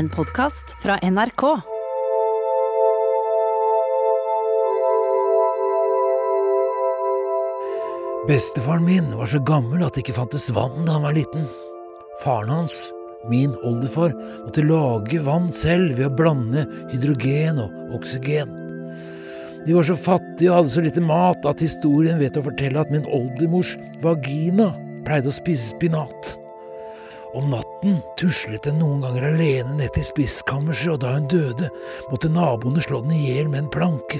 En podkast fra NRK. Bestefaren min var så gammel at det ikke fantes vann da han var liten. Faren hans, min oldefar, måtte lage vann selv ved å blande hydrogen og oksygen. De var så fattige og hadde så lite mat at historien vet å fortelle at min oldemors vagina pleide å spise spinat. Om natten tuslet den noen ganger alene ned til spiskammerset, og da hun døde, måtte naboene slå den i hjel med en planke.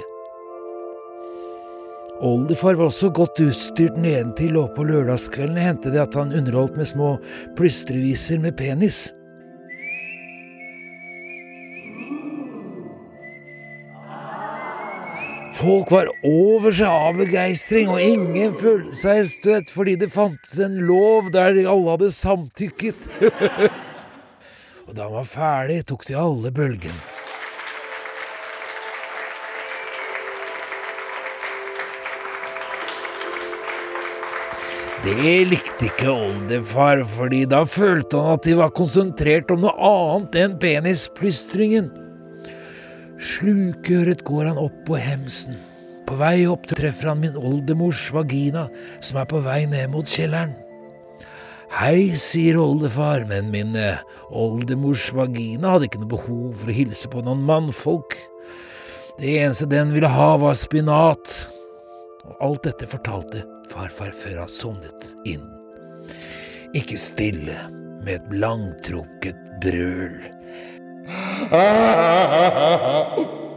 Oldefar var også godt utstyrt nedentil, og på lørdagskveldene hendte det at han underholdt med små plystreviser med penis. Folk var over seg av begeistring, og ingen følte seg støtt fordi det fantes en lov der alle hadde samtykket. og da han var ferdig, tok de alle bølgen. Det likte ikke oldefar, fordi da følte han at de var konsentrert om noe annet enn penisplystringen. Slukøret går han opp på hemsen. På vei opp treffer han min oldemors vagina, som er på vei ned mot kjelleren. Hei, sier oldefar, men min eh, oldemors vagina hadde ikke noe behov for å hilse på noen mannfolk. Det eneste den ville ha, var spinat. Og alt dette fortalte farfar før han sovnet inn. Ikke stille, med et langtrukket brøl. Excel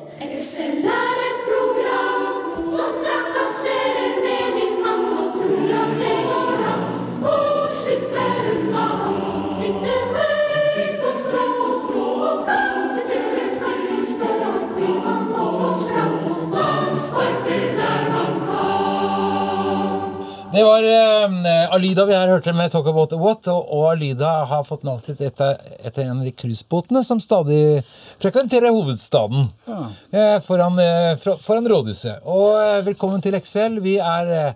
Det var uh, Alida vi her hørte med Talk About What, og, og Alida har fått navnet sitt etter, etter en av de cruisebåtene som stadig frekventerer hovedstaden eh, foran, uh, foran rådhuset. Og velkommen til Excel. Vi er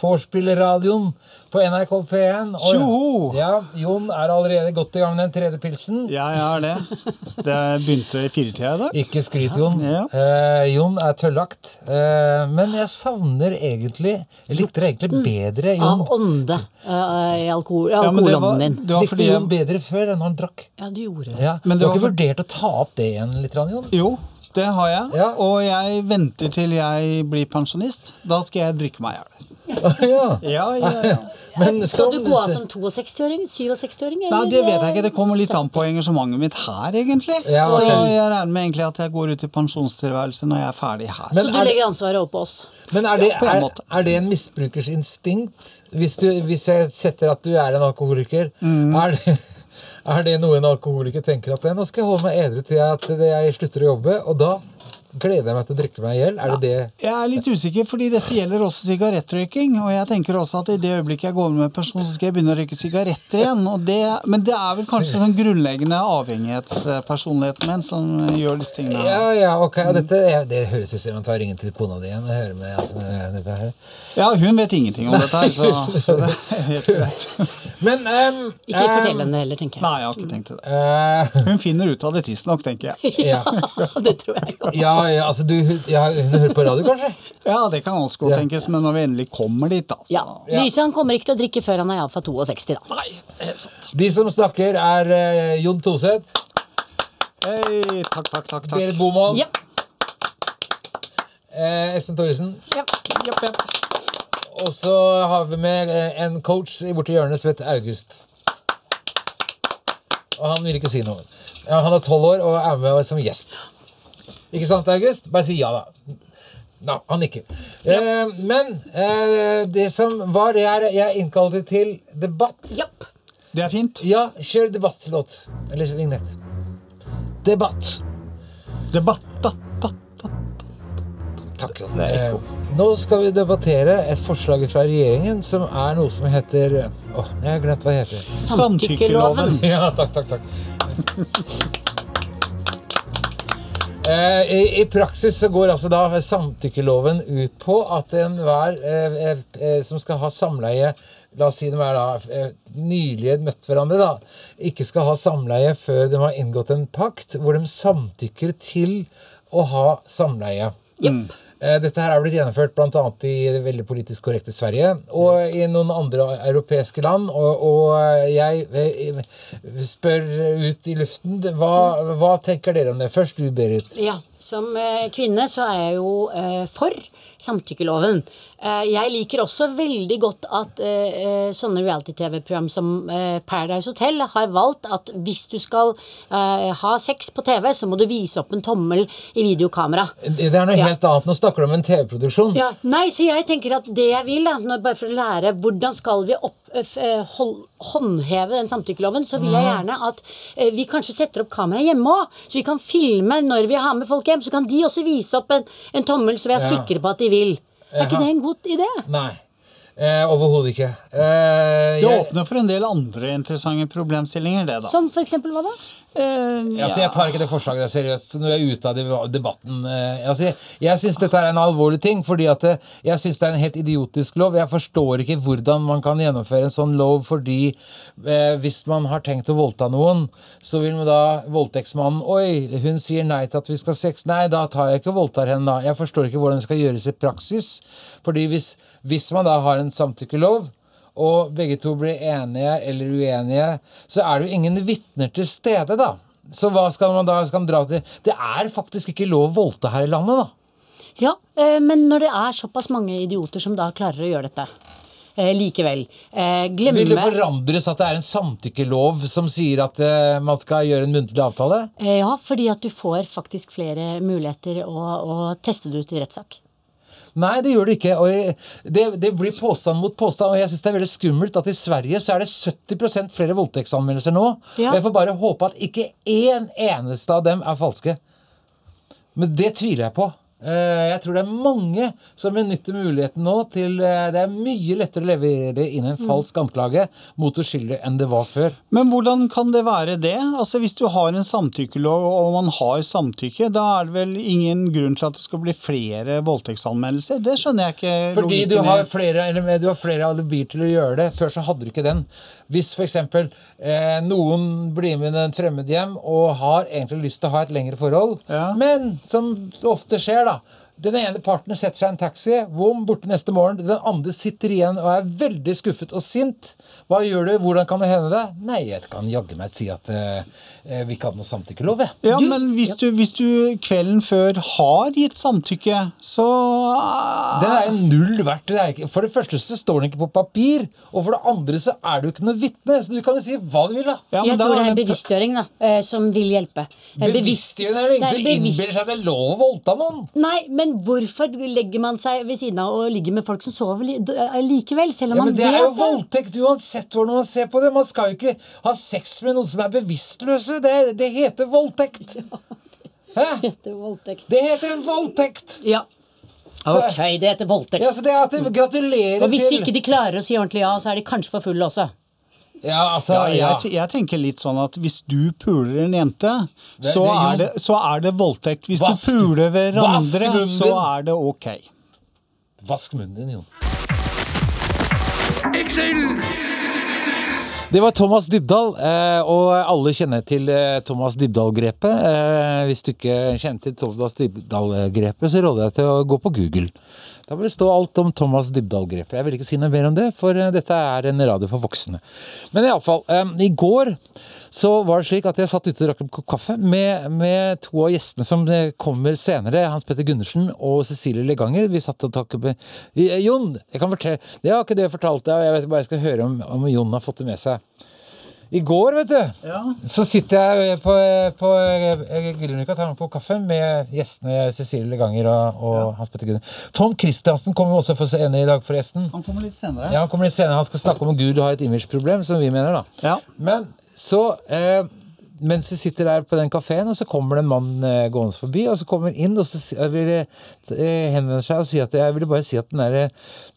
Vorspillerradioen på NRK P1. Og, Tjoho! Ja, Jon er allerede godt i gang med den tredje pilsen. Ja, jeg har det. Det begynte i firetida i dag. Ikke skryt, Jon. Ja. Eh, Jon er tøllagt. Eh, men jeg savner egentlig Jeg likte det egentlig bedre, Jon. Av ånde eh, i alkohol, Ja, men det var, alkoholånden din. det var likte fordi Jon jeg, bedre før enn når han drakk. Ja, du gjorde det. Ja. Men du har ikke for- vurdert å ta opp det igjen litt, Jon? Jo, det har jeg. Ja. Og jeg venter til jeg blir pensjonist. Da skal jeg drikke meg i hjel. ja. Ja, ja, ja. Men Skal du gå av som 62-åring? 67-åring? Nei, det vet jeg ikke. Det kommer litt an på engasjementet mitt her, egentlig. Ja, Så jeg regner med egentlig at jeg går ut i pensjonstilværelse når jeg er ferdig her. Men Så du er legger ansvaret opp på oss? Men er det, er, er det en misbrukers instinkt? Hvis, du, hvis jeg setter at du er en alkoholiker, Mm. er, det, er det noe en alkoholiker tenker at nå skal jeg holde meg edru til jeg, at jeg slutter å jobbe, og da gleder jeg meg til å drikke meg i hjel? Er det det? Jeg er litt usikker, fordi dette gjelder også sigarettrøyking. Og jeg tenker også at i det øyeblikket jeg går med pensjon, så skal jeg begynne å røyke sigaretter igjen. Og det, men det er vel kanskje sånn grunnleggende avhengighetspersonligheten min som gjør disse tingene. Ja, ja, ok. Og dette, det høres ut som man tar ringen til kona di igjen og hører med altså, dette her. Ja, hun vet ingenting om dette her, så, så det er helt greit. Men um, Ikke fortell henne heller, tenker jeg. Nei, jeg har ikke tenkt det. eh, Hun finner ut av det tidsnok, tenker jeg. ja. det tror jeg jo. ja, ja, altså du ja, Hun hører på radio, kanskje? Ja, det kan også godt tenkes, men når vi endelig kommer dit, da så Ja. Lise han kommer ikke til å drikke før han er iallfall 62, da. Nei, helt sant. De som snakker, er eh, Jon Toseth, Hei, takk, takk, takk. takk. Berit Boman, Ja. eh, Espen Thoresen. ja. Japp, japp. Og så har vi med eh, en coach i borti hjørnet som heter August. Og han vil ikke si noe. Ja, han er tolv år og er med som gjest. Ikke sant, August? Bare si ja, da. Nei, han nikker. Eh, men eh, det som var, det er jeg innkalte til debatt. Yep. Det er fint. Ja, kjør debattlåt. Eller vignett. Debatt. Debatt, da, da, da. Takk, Jon. Eh, nå skal vi debattere et forslag fra regjeringen som er noe som heter å, jeg har glemt hva det heter. Samtykkeloven. Ja, takk, takk, takk. Eh, i, I praksis så går altså da samtykkeloven ut på at enhver eh, eh, eh, som skal ha samleie La oss si de er da eh, nylig møtt hverandre, da. Ikke skal ha samleie før de har inngått en pakt hvor de samtykker til å ha samleie. Eh, Dette her er blitt gjennomført bl.a. i det veldig politisk korrekte Sverige og i noen andre europeiske land. Og, og jeg eh, spør ut i luften hva, hva tenker dere om det? Først du, Berit. Ja, som eh, kvinne så er jeg jo eh, for samtykkeloven. Eh, jeg liker også veldig godt at eh, sånne reality-TV-program som uh, Paradise Hotel har valgt at hvis du skal uh, ha sex på TV, så må du vise opp en tommel i videokamera. Det er noe Ja. helt annet. Nå snakker du om en TV-produksjon. Ja, nei, så jeg tenker at det jeg vil, da, bare for å lære hvordan skal vi opp, hold, håndheve den samtykkeloven, så vil jeg gjerne at eh, vi kanskje setter opp kamera hjemme òg. Så vi kan filme når vi har med folk hjem. Så kan de også vise opp en, en tommel, så vi er Ja. sikre på at de vil. Er ikke det en god idé? Nei. Eh, Overhodet ikke. Eh, Det jeg, åpner for en del andre interessante problemstillinger, det, da. Som for eksempel hva da? Eh, altså, jeg tar ikke det forslaget seriøst. seriøst. jeg er ute av debatten. Altså, jeg jeg syns dette er en alvorlig ting, fordi at eh, jeg syns det er en helt idiotisk lov. Jeg forstår ikke hvordan man kan gjennomføre en sånn lov fordi eh, hvis man har tenkt å voldta noen, så vil man da voldtektsmannen Oi, hun sier nei til at vi skal ha sex. Nei, da tar jeg ikke og voldtar henne, da. Jeg forstår ikke hvordan det skal gjøres i praksis. Fordi hvis, hvis man da har en samtykkelov, og begge to blir enige eller uenige, så er det jo ingen vitner til stede, da. Så hva skal man da skal man dra til? Det er faktisk ikke lov å voldta her i landet, da. Ja, eh, men når det er såpass mange idioter som da klarer å gjøre dette eh, likevel eh, glemme Vil det forandres at det er en samtykkelov som sier at man skal gjøre en muntlig avtale? Ja, fordi at du får faktisk flere muligheter å, å teste det ut i rettssak. Nei, det gjør det ikke. Og jeg- det, det blir påstand mot påstand. Og jeg syns det er veldig skummelt at i Sverige så er det 70 flere voldtektsanmeldelser nå. Ja. Og jeg får bare håpe at ikke én eneste av dem er falske. Men det tviler jeg på. Eh, Jeg tror det er mange som benytter muligheten nå til eh, Det er mye lettere å levere inn en falsk anklage mot uskyldige enn det var før. Men hvordan kan det være det? Altså Hvis du har en samtykkelov og man har samtykke, da er det vel ingen grunn til at det skal bli flere voldtektsanmeldelser? Det skjønner jeg ikke Fordi du har flere, eller, du har flere alibier til å gjøre det. Før så hadde du ikke den. Hvis f.eks. Eh, noen blir med en fremmed hjem og har egentlig lyst til å ha et lengre forhold, Ja. men som ofte skjer, da ら den ene parten setter seg i en taxi, vom, borte neste morgen. Den andre sitter igjen og er veldig skuffet og sint. Hva gjør du? Hvordan kan det hende det? Nei, jeg kan jaggu meg si at eh, vi ikke hadde noe samtykkelov, jeg. Ja, men hvis du, hvis du kvelden før har gitt samtykke, så Den er jo null verdt. Det er ikke, for det første så står den ikke på papir, og for det andre så er du ikke noe vitne. Så du kan jo si hva du vil, da. Ja, men jeg tror det er en bevisstgjøring da, eh, som vil hjelpe. Bevisst- Bevisstgjøring er er innbiller seg at det er lov å voldta noen. Nei, men hvorfor legger man seg ved siden av og ligger med folk som sover li eh, likevel, selv om Ja, men man Det er jo voldtekt uansett hvordan man ser på det. Man skal jo ikke ha sex med noen som er bevisstløse. Det, det heter voldtekt. Ja, Det heter voldtekt. Det heter voldtekt. Ja. Ok, det heter voldtekt. Ja, så det er at Gratulerer Gratulerer Og hvis ikke de klarer å si ordentlig ja, så er de kanskje for fulle også. Ja, altså, ja, ja. jeg, jeg tenker litt sånn at hvis du puler en jente, Det- så, det- er det, så er det voldtekt. Hvis Vask- du puler hverandre, så er det ok. Vask munnen din, Jon. Det var Thomas Dybdahl, eh, og alle kjenner til eh, Thomas Dybdahl-grepet. Eh, hvis du ikke kjenner til Thomas Dybdahl-grepet, så råder jeg til å gå på Google. Da vil det stå alt om Thomas Dybdahl-grepet. Jeg vil ikke si noe mer om det, for dette er en radio for voksne. Men iallfall, i går så var det slik at jeg satt ute og drakk en kopp kaffe med, med to av gjestene som kommer senere. Hans Petter Gundersen og Cecilie Leganger. Vi satt og takket med Jon, jeg kan fortelle Det har ikke det fortalt deg, og jeg vet bare jeg skal høre om, om Jon har fått det med seg. I går, vet du, så sitter jeg på, på Grünerløkka og tar meg på kaffe med gjestene Cecilie Leganger og, og Hans Petter Gunnar. Tom Christiansen kommer også for senere i dag, forresten. Han kommer litt senere. Ja, han kommer litt senere. Han skal snakke om at Gud har et imageproblem, som vi mener, da. Ja. Men så eh, Mens vi sitter der på den kafeen, og så kommer det en mann eh, gående forbi, og så kommer han inn og så eh, henvender seg og sier at jeg ville bare si at den der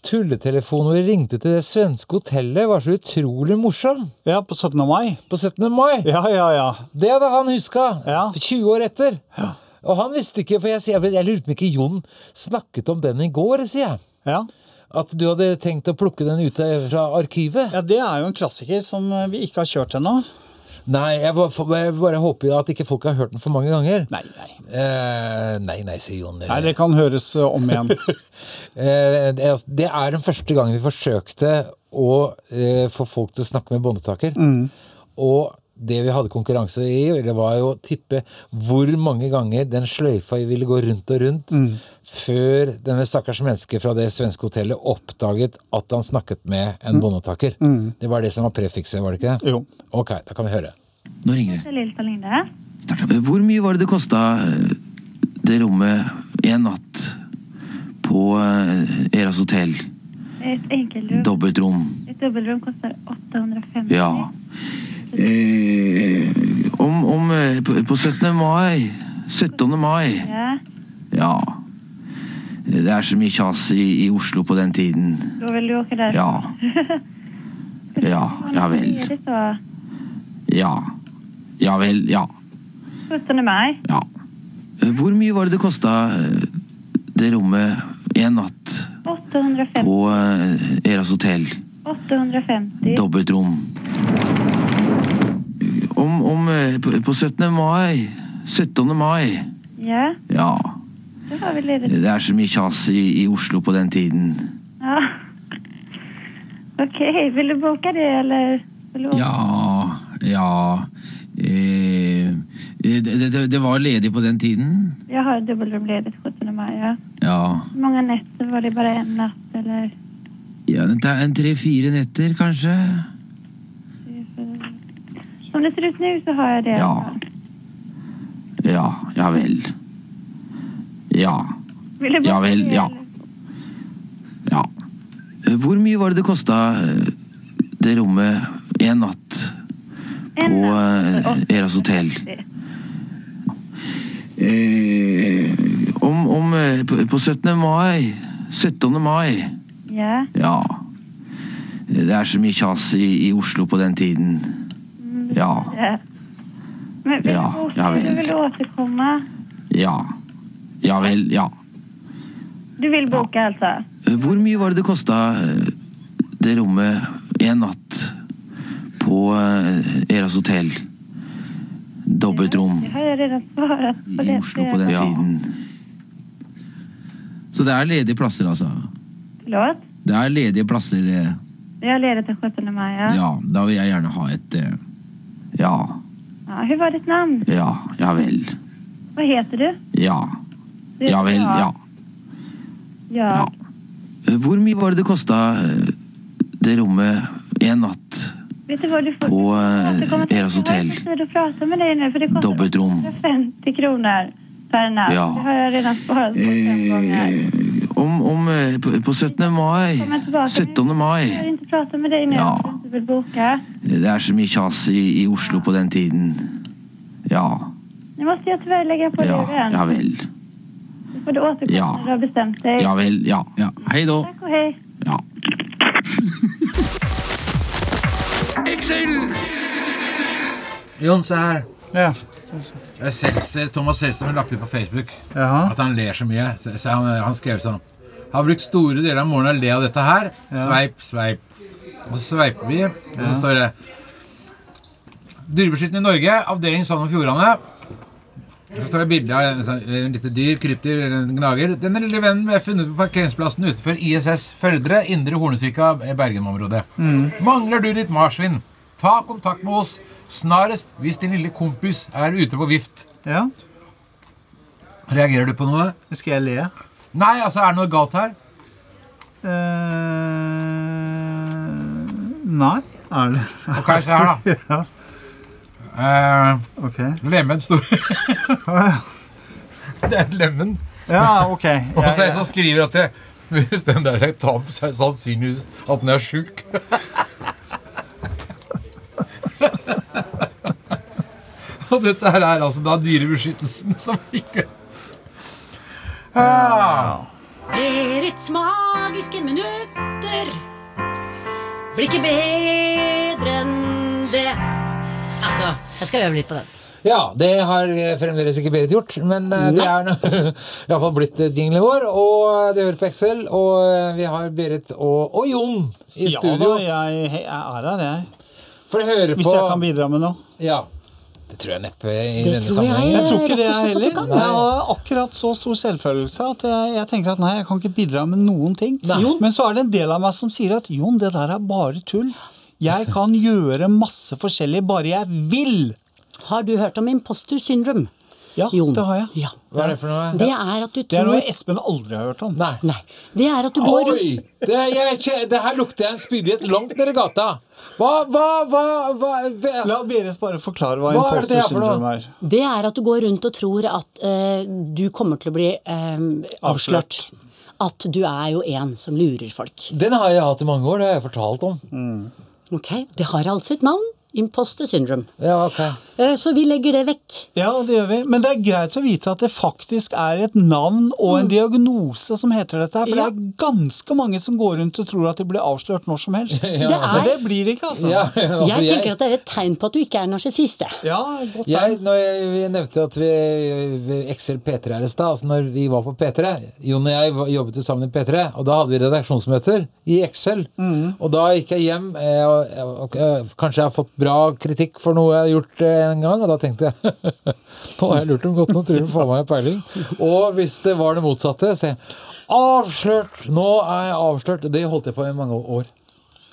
tulletelefonen hvor vi ringte til det svenske hotellet, var så utrolig morsom. Ja, på 17. mai. På 17. mai. Ja, ja, ja. Det hadde han huska. Ja. 20 år etter. Ja. Og han visste ikke, for jeg sier jeg lurer på om ikke Jon snakket om den i går, sier jeg. ja. at du hadde tenkt å plukke den ut fra arkivet. Ja, Det er jo en klassiker som eh, vi ikke har kjørt ennå. Nei, jeg bare, jeg bare håper at ikke folk har hørt den for mange ganger. Nei, nei. Eh, nei, nei, sier Jon. Nei, Det kan høres eh, om igjen. Eh, det er- den første gangen vi forsøkte å eh, få folk til å snakke med båndetaker. Og det vi hadde konkurranse i, det var jo å tippe hvor mange ganger den sløyfa ville gå rundt og rundt før denne stakkars mennesket fra det svenske hotellet oppdaget at han snakket med en båndetaker. Det var det som var prefikset, var det ikke det? Jo. Ok, da kan vi høre. Nå ringer det. Hvor mye var det det kosta det rommet en natt på eh, Eras hotell? Et enkeltrom. Dobbeltrom. Et dobbeltrom koster 850. Ja. Eh, om om eh, på, på 17. mai 17. mai Ja, Ja. Det er så mye kjas i, i Oslo på den tiden. Da vil du åka där. Ja. Ja, ja vel. Ja. Ja vel, ja. 17 mai. Ja. Eh, Hvor mye var det det kosta det rommet en natt 850. på eh, Eras hotell? 850. Dobbeltrom. Om, om eh, på, på 17. mai 17. mai Ja, Ja. Det var vel litt Det er så mye kjas i, i Oslo på den tiden. Ja. Ok. Vil du boka det eller? Du? Ja Ja eh, det, det, det var ledig på den tiden. Jag har dobbeltrom ledig 17 mai. Ja. Ja. Hvor mange netter? Var det bare en natt eller? ja en tre-fire netter, kanskje? Som det ser ut nu så har jag det. Ja. Ja, ja vel. Ja. Ja vel, ja. Ja. Eh, Hvor mye var det det kosta det rommet en natt på eh, Eras hotell? Eh, om om eh, på, på 17. mai 17. mai Ja. Ja. Det er så mye kjas i, i Oslo på den tiden. Ja. ja. Men vil Ja, du ja det? Du vill återkomma? Ja. Ja vel, ja. Du vil boke, ja. altså? Hvor mye var det det kosta det rommet en natt på eh, Eras hotell? Dobbeltrom jeg har jag redan svarat på i. Oslo på den tiden. Så det er ledige plasser, altså? Forlåt? Det er ledige plasser. eh, Jag har ledigt den 17 mai, Ja. Ja, da vil jeg gjerne ha et eh, Ja. Ja, hur var ditt namn? Ja, ja vel. Vad heter du? Ja. Du Ja vel, ja. Ja. Ja. Eh, Hvor mye var det det kosta det rommet en natt Vet du vad du får? på Jag eh, Eras Jag har hotell? inte prata med dig nu för det kostar Dobbeltrom. 150 kronor per natt. Ja. Det har jag redan sparat på fem gånger. Eh, om om eh, på, på 17. mai Kommer tillbaka. 17. Jag vill mai inte prata med dig nu Ja. Du. Det er så mye kjas i, i Oslo på den tiden. Ja. Nu måste jag tyvärr lägga på Ja, luren. ja vel. Du får du återkomma Ja. når du har bestemt deg. Ja vel, ja. ja. Hei da. Takk og hei. Ja. Jon, se her. Ja. Jeg ser, ser Thomas Seltzer har lagt ut på Facebook Jaha. at han ler så mye. Så, så han, han skrev sånn Har brukt store deler av morgenen å le av dette her. Sveip, sveip. Og så sveiper vi, og så står det Dyrebeskyttende i Norge, avdeling Sogn og Fjordane. Så står det bilde av en, sånn- lite dyr, krypdyr eller en gnager. Denne lille vennen ble funnet på parkeringsplassen utenfor ISS Førdre, Indre Hornesvika, Bergen-området. Mangler du ditt marsvin? Ta kontakt med oss snarest hvis din lille kompis er ute på vift. ja. Reagerer du på noe? Skal jeg le? Nei, altså, er det noe galt her? Eh, nei. Er det Ok, se her, da. Ja. Eh, Ok. lemen stor Det er et lemen. Ja, ok. Og så er det Jeg, som skriver at det, hvis den der er tam, så er det sannsynligvis at den er sjuk. Og dette her er altså da Dyrebeskyttelsen som ikke ah. Berits magiske minutter blir ikke bedre enn det. Altså, jeg skal øve litt på den. Ja, det har fremdeles ikke Berit gjort, men eh, det er iallfall blitt jinglen vår. Og det hører på Excel, og eh, vi har Berit og, og Jon i Ja studio. da, jeg, jeg er her, jeg. For å høre Hvis på jeg kan bidra med noe. Ja. Det tror jeg neppe i Det denne sammenhengen. jeg. Jeg tror ikke det jeg heller. kan. Jeg har akkurat så stor selvfølelse at jeg, jeg tenker at nei, jeg kan ikke bidra med noen ting. Men så er det en del av meg som sier at Jon, det der er bare tull. Jeg kan gjøre masse forskjellig bare jeg vil. Har du hørt om imposter syndrome? Ja, Jon? det har jeg. Ja. Hva er det for noe? Det er at du Det er noe Espen aldri har hørt om. Nei. Nei. Det er at du går rundt Oi! Det, jeg, det her lukter jeg en spydighet langt nede i gata. Hva, hva, hva, hva, hva La Berit bare forklare hva, Hva er imposter er syndrome er. Det er at du går rundt og tror at uh, du kommer til å bli eh, avslørt. At du er jo en som lurer folk. Den har jeg hatt i mange år, det har jeg fortalt om. Ok, Det har altså et navn. Imposter syndrome. Ja, ok. Eh, så vi legger det vekk. Ja, det gjør vi. Men det er greit å vite at det faktisk er et navn og en diagnose som heter dette. her, For Mm. Ja. det er ganske mange som går rundt og tror at de blir avslørt når som helst. Det Men er, det blir det ikke, altså. Ja, altså, jeg tenker at det er et tegn på at du ikke er narsissist. Ja, godt Jeg, når jeg, vi nevnte at vi, vi Excel P3 er i stad, altså når vi var på P3 Jon og jeg jobbet jo sammen i P3, og da hadde vi redaksjonsmøter i Excel. Og da gikk jeg hjem eh, og, og, og Kanskje jeg har fått bra kritikk for noe jeg har gjort eh, en gang, og da tenkte jeg Nå har jeg lurt dem godt, nå tror de får meg peiling. Og hvis det var det motsatte, så jeg Avslørt! Nå er jeg avslørt. Det holdt jeg på i mange år.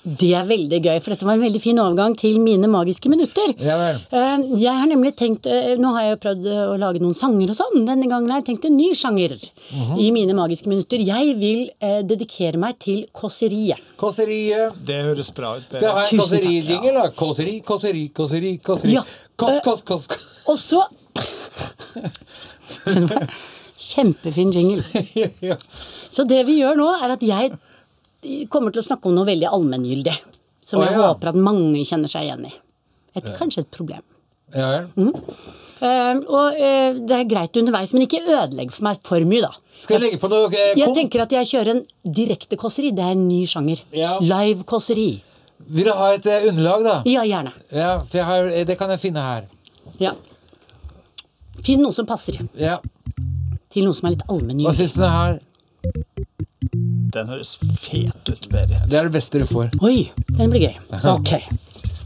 Det er veldig gøy, for dette var en veldig fin overgang til mine magiske minutter. Ja. Eh, Jeg har nemlig tenkt eh, Nå har jeg jo prøvd eh, å lage noen sanger og sånn. Denne gangen har jeg tenkt en ny sjanger Mhm. i mine magiske minutter. Jeg vil eh, dedikere meg til kåseriet. Kåseriet. Det høres bra ut. Skal jeg ha en kåserijingle, da? Kåseri, kåseri, kåseri, kåseri. Ja. Kås, kås, kås. kås. Og så Kjempefin jingle. ja. Så det vi gjør nå, er at jeg kommer til å snakke om noe veldig allmenngyldig. Som Å, jeg ja. håper at mange kjenner seg igjen i. Et, kanskje et problem. Ja ja. Mm. Uh, og uh, det er greit underveis, men ikke ødelegg for meg for mye, da. Skal jeg legge på noe eh, Jeg tenker at jeg kjører en direkte kåseri. Det er en ny sjanger. Ja. Live kåseri. Vil du ha et uh, underlag, da? Ja, gjerne. Ja, for jeg har, eh, det kan jeg finne her. Ja. Finn noe som passer Ja. til noe som er litt Hva allmenngyldig. syns du her? Den høres fet ut, Berit. Det er det beste du får. Oi, den blir gøy. Ok.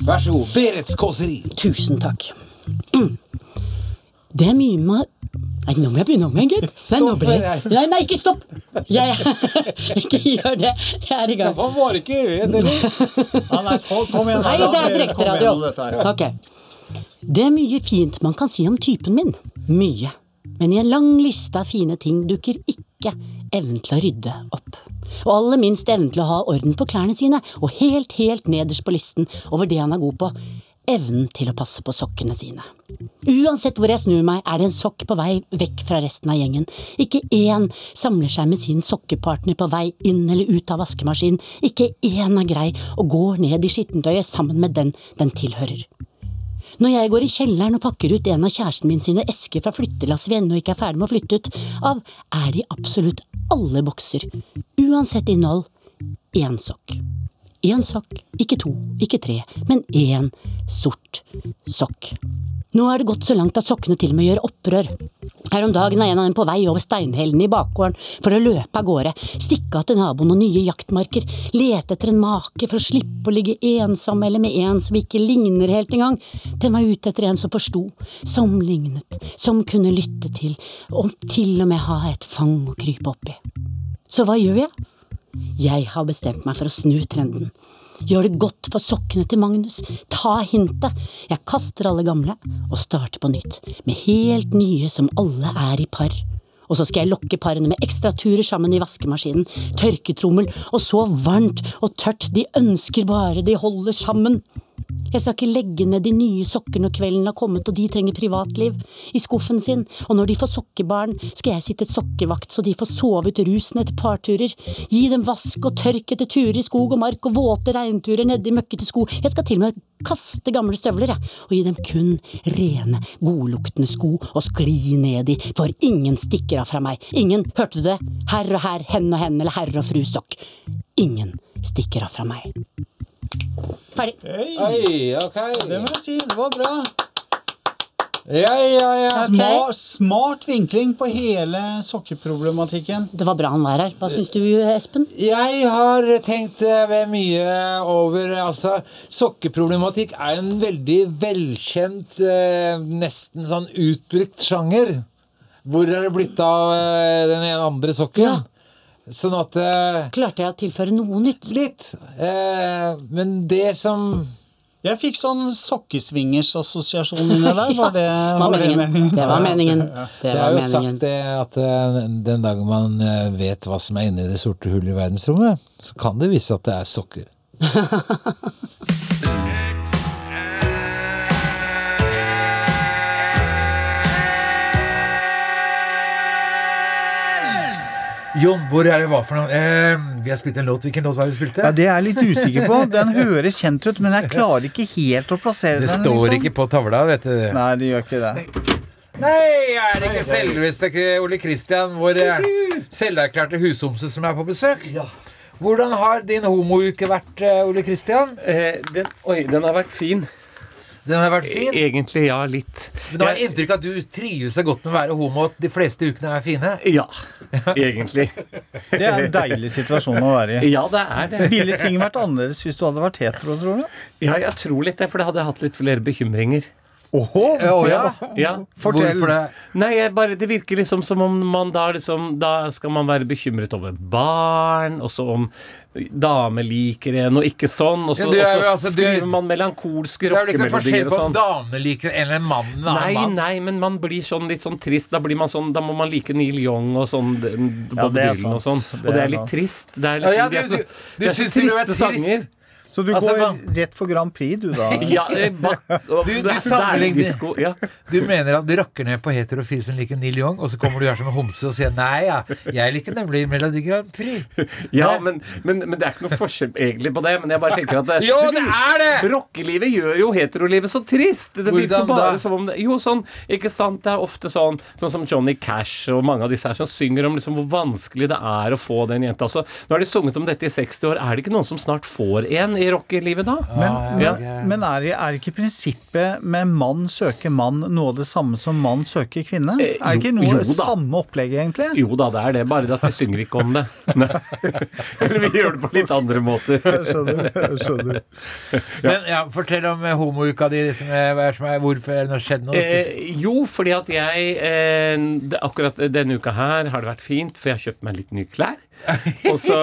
Vær så god. Berets kåseri. Tusen takk. Mm. Det er mye ma... Nei, nå må jeg begynne om igjen, gitt. Stopp. Nei, nei, ikke stopp! Jeg, ikke gjør det. Jeg er i gang. Hvorfor var ikke øyet ditt? Kom, igjen. Nei, det er direkteradio. direkte kom radio. igjennom dette her. Ok. Det er mye fint man kan si om typen min. Mye. Men i en lang liste av fine ting dukker ikke evnen til å rydde opp. Og aller minst evnen til å ha orden på klærne sine, og helt, helt nederst på listen over det han er god på, evnen til å passe på sokkene sine. Uansett hvor jeg snur meg, er det en sokk på vei vekk fra resten av gjengen. Ikke én samler seg med sin sokkepartner på vei inn eller ut av vaskemaskinen. Ikke én er grei og går ned i skittentøyet sammen med den den tilhører. Når jeg går i kjelleren og pakker ut en av kjæresten min sine esker fra flyttelass vi ennå ikke er ferdig med å flytte ut av, er det i absolutt alle bokser, uansett innhold, én sokk. Én sokk, ikke to, ikke tre, men én sort sokk. Nå er det gått så langt at sokkene til og med gjør opprør. Her om dagen var en av dem på vei over steinhellene i bakgården for å løpe av gårde, stikke av til naboen og nye jaktmarker, lete etter en make for å slippe å ligge ensom eller med en som ikke ligner helt engang. Den var ute etter en som forsto, som lignet, som kunne lytte til, og til og med ha et fang å krype oppi. Så hva gjør jeg? Jeg har bestemt meg for å snu trenden. Gjør det godt for sokkene til Magnus. Ta hintet. Jeg kaster alle gamle og starter på nytt, med helt nye som alle er i par. Og så skal jeg lokke parene med ekstra turer sammen i vaskemaskinen, tørketrommel, og så varmt og tørt de ønsker bare de holder sammen. Jeg skal ikke legge ned de nye sokker når kvelden har kommet og de trenger privatliv, i skuffen sin, og når de får sokkebarn, skal jeg sitte sokkevakt så de får sove ut rusen etter parturer, gi dem vask og tørk etter turer i skog og mark og våte regnturer nedi møkkete sko, jeg skal til og med kaste gamle støvler, jeg, og gi dem kun rene, godluktende sko å skli ned i, for ingen stikker av fra meg, ingen, hørte du det, herr og herr, hen og hen, eller herr og fru sokk, ingen stikker av fra meg. Ferdig. Oi, ok. det må jeg si. Det var bra. Ja, ja, ja. Smart, smart vinkling på hele sokkeproblematikken. Det var bra han var her. Hva syns du, Espen? Jeg har tenkt eh, mye over Altså, sokkeproblematikk er en veldig velkjent, eh, nesten sånn utbrukt sjanger. Hvor er det blitt av eh, den ene andre sokken? Ja. Sånn at eh, Klarte jeg å tilføre noe nytt? Litt. Eh, men det som Jeg fikk sånn sokkesvingers-assosiasjon inni der. Var det, var var det meningen. meningen? Det var meningen. Det Det er var jo meningen. sagt det at eh, den dagen man eh, vet hva som er inne i det sorte hullet i verdensrommet, så kan det vise at det er sokker. Jon, hvor er det hva for noe? Eh, vi har spilt en låt. Hvilken låt var det vi spilte? Ja, Det er jeg litt usikker på. Den høres kjent ut, men jeg klarer ikke helt å plassere det den. står liksom. ikke på tavla, vet du. Nei, det gjør ikke det. Nei, er det ikke selveste Ole Kristian, vår eh, selverklærte husomse, som er på besøk? Hvordan har din homouke vært, eh, Ole Kristian? Eh, den, oi, den har vært fin. Den har vært fin. Egentlig, ja, litt. Men det har inntrykk av at du trives så godt med å være homo at de fleste ukene er fine? Ja, egentlig. Det er en deilig situasjon å være i. Ja, det er det. Ville ting vært annerledes hvis du hadde vært hetero, tror du? Ja, jeg tror litt det, for det hadde jeg hatt litt flere bekymringer. Åhå! ja. Ja. Fortell. Hvorfor det? Nei, jeg bare, det virker liksom som om man da liksom Da skal man være bekymret over barn, og så om damer liker en og ikke sånn, og så, Ja, er og så jo altså- du- skriver man melankolske Det er vel ikke forskjell og på om sånn. liker en eller mannen mann en annen Nei, mann. nei, men man blir sånn litt sånn trist. Da blir man sånn, da må man like Neil Young og sånn, Bob det er Dylan og sånn. Det Og det er er litt trist. Det er, liksom, ja, det er du- så, du- du det er så det er triste trist. sanger. Så du Altså, går man... rett for Grand Prix, du da? Ja, ba, Du- du er sammenligner- disco, ja. Du mener at du rakker ned på heterofil som liker Neil Young, og så kommer du her som en homse og sier nei, ja, jeg liker nemlig Melodi Grand Prix. ja men, men, men det er ikke noe forskjell egentlig på det. Men jeg bare tenker at det, Jo, det er det! Rockelivet gjør jo heterolivet så trist. Det virker bare da? som om det, Jo, sånn, ikke sant. Det er ofte sånn Sånn som Johnny Cash og mange av disse her som synger om liksom hvor vanskelig det er å få den jenta. Altså, nå har de sunget om dette i 60 år. Er det ikke noen som snart får en i rockelivet da? Men, ja. men, men er, er ikke prinsippet med mann søker mann noe av det samme som mann søker kvinne? Er Er ikke noe jo samme opplegget, egentlig? Jo da, det er det. Bare at vi synger ikke om det. Eller vi gjør det på litt andre måter. Jeg skjønner. Jeg skjønner. Men ja, fortell om eh, homouka di. Liksom, er, er er, hvorfor er det skjedd noe? Eh, jo, fordi at jeg eh, Akkurat denne uka her har det vært fint, for jeg har kjøpt meg litt nye klær. Og så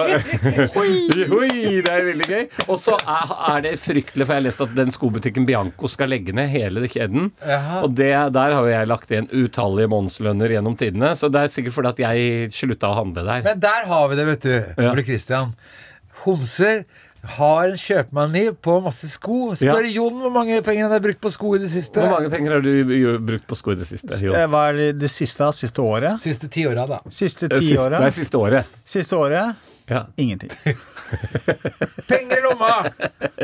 Hoi! det er veldig gøy. Og så er, det fryktelig, for jeg har lest at den skobutikken Bianco skal legge ned hele kjeden. Og det, der har jo jeg lagt igjen utallige månedslønner gjennom tidene, så det er sikkert fordi at jeg slutta å handle der. Men der har vi det, vet du, Ja. Ole Kristian. Homser har en kjøpmani på masse sko. Spør Jon hvor mange penger han har brukt på sko i det siste. Hvor mange penger har du brukt på sko i det siste? Jo. Eh, Hva er det, det siste? Siste året? Siste tiåra, da. Siste Det er siste, tiåret? er siste året. Siste året? Ja. Ingenting. Penger i lomma!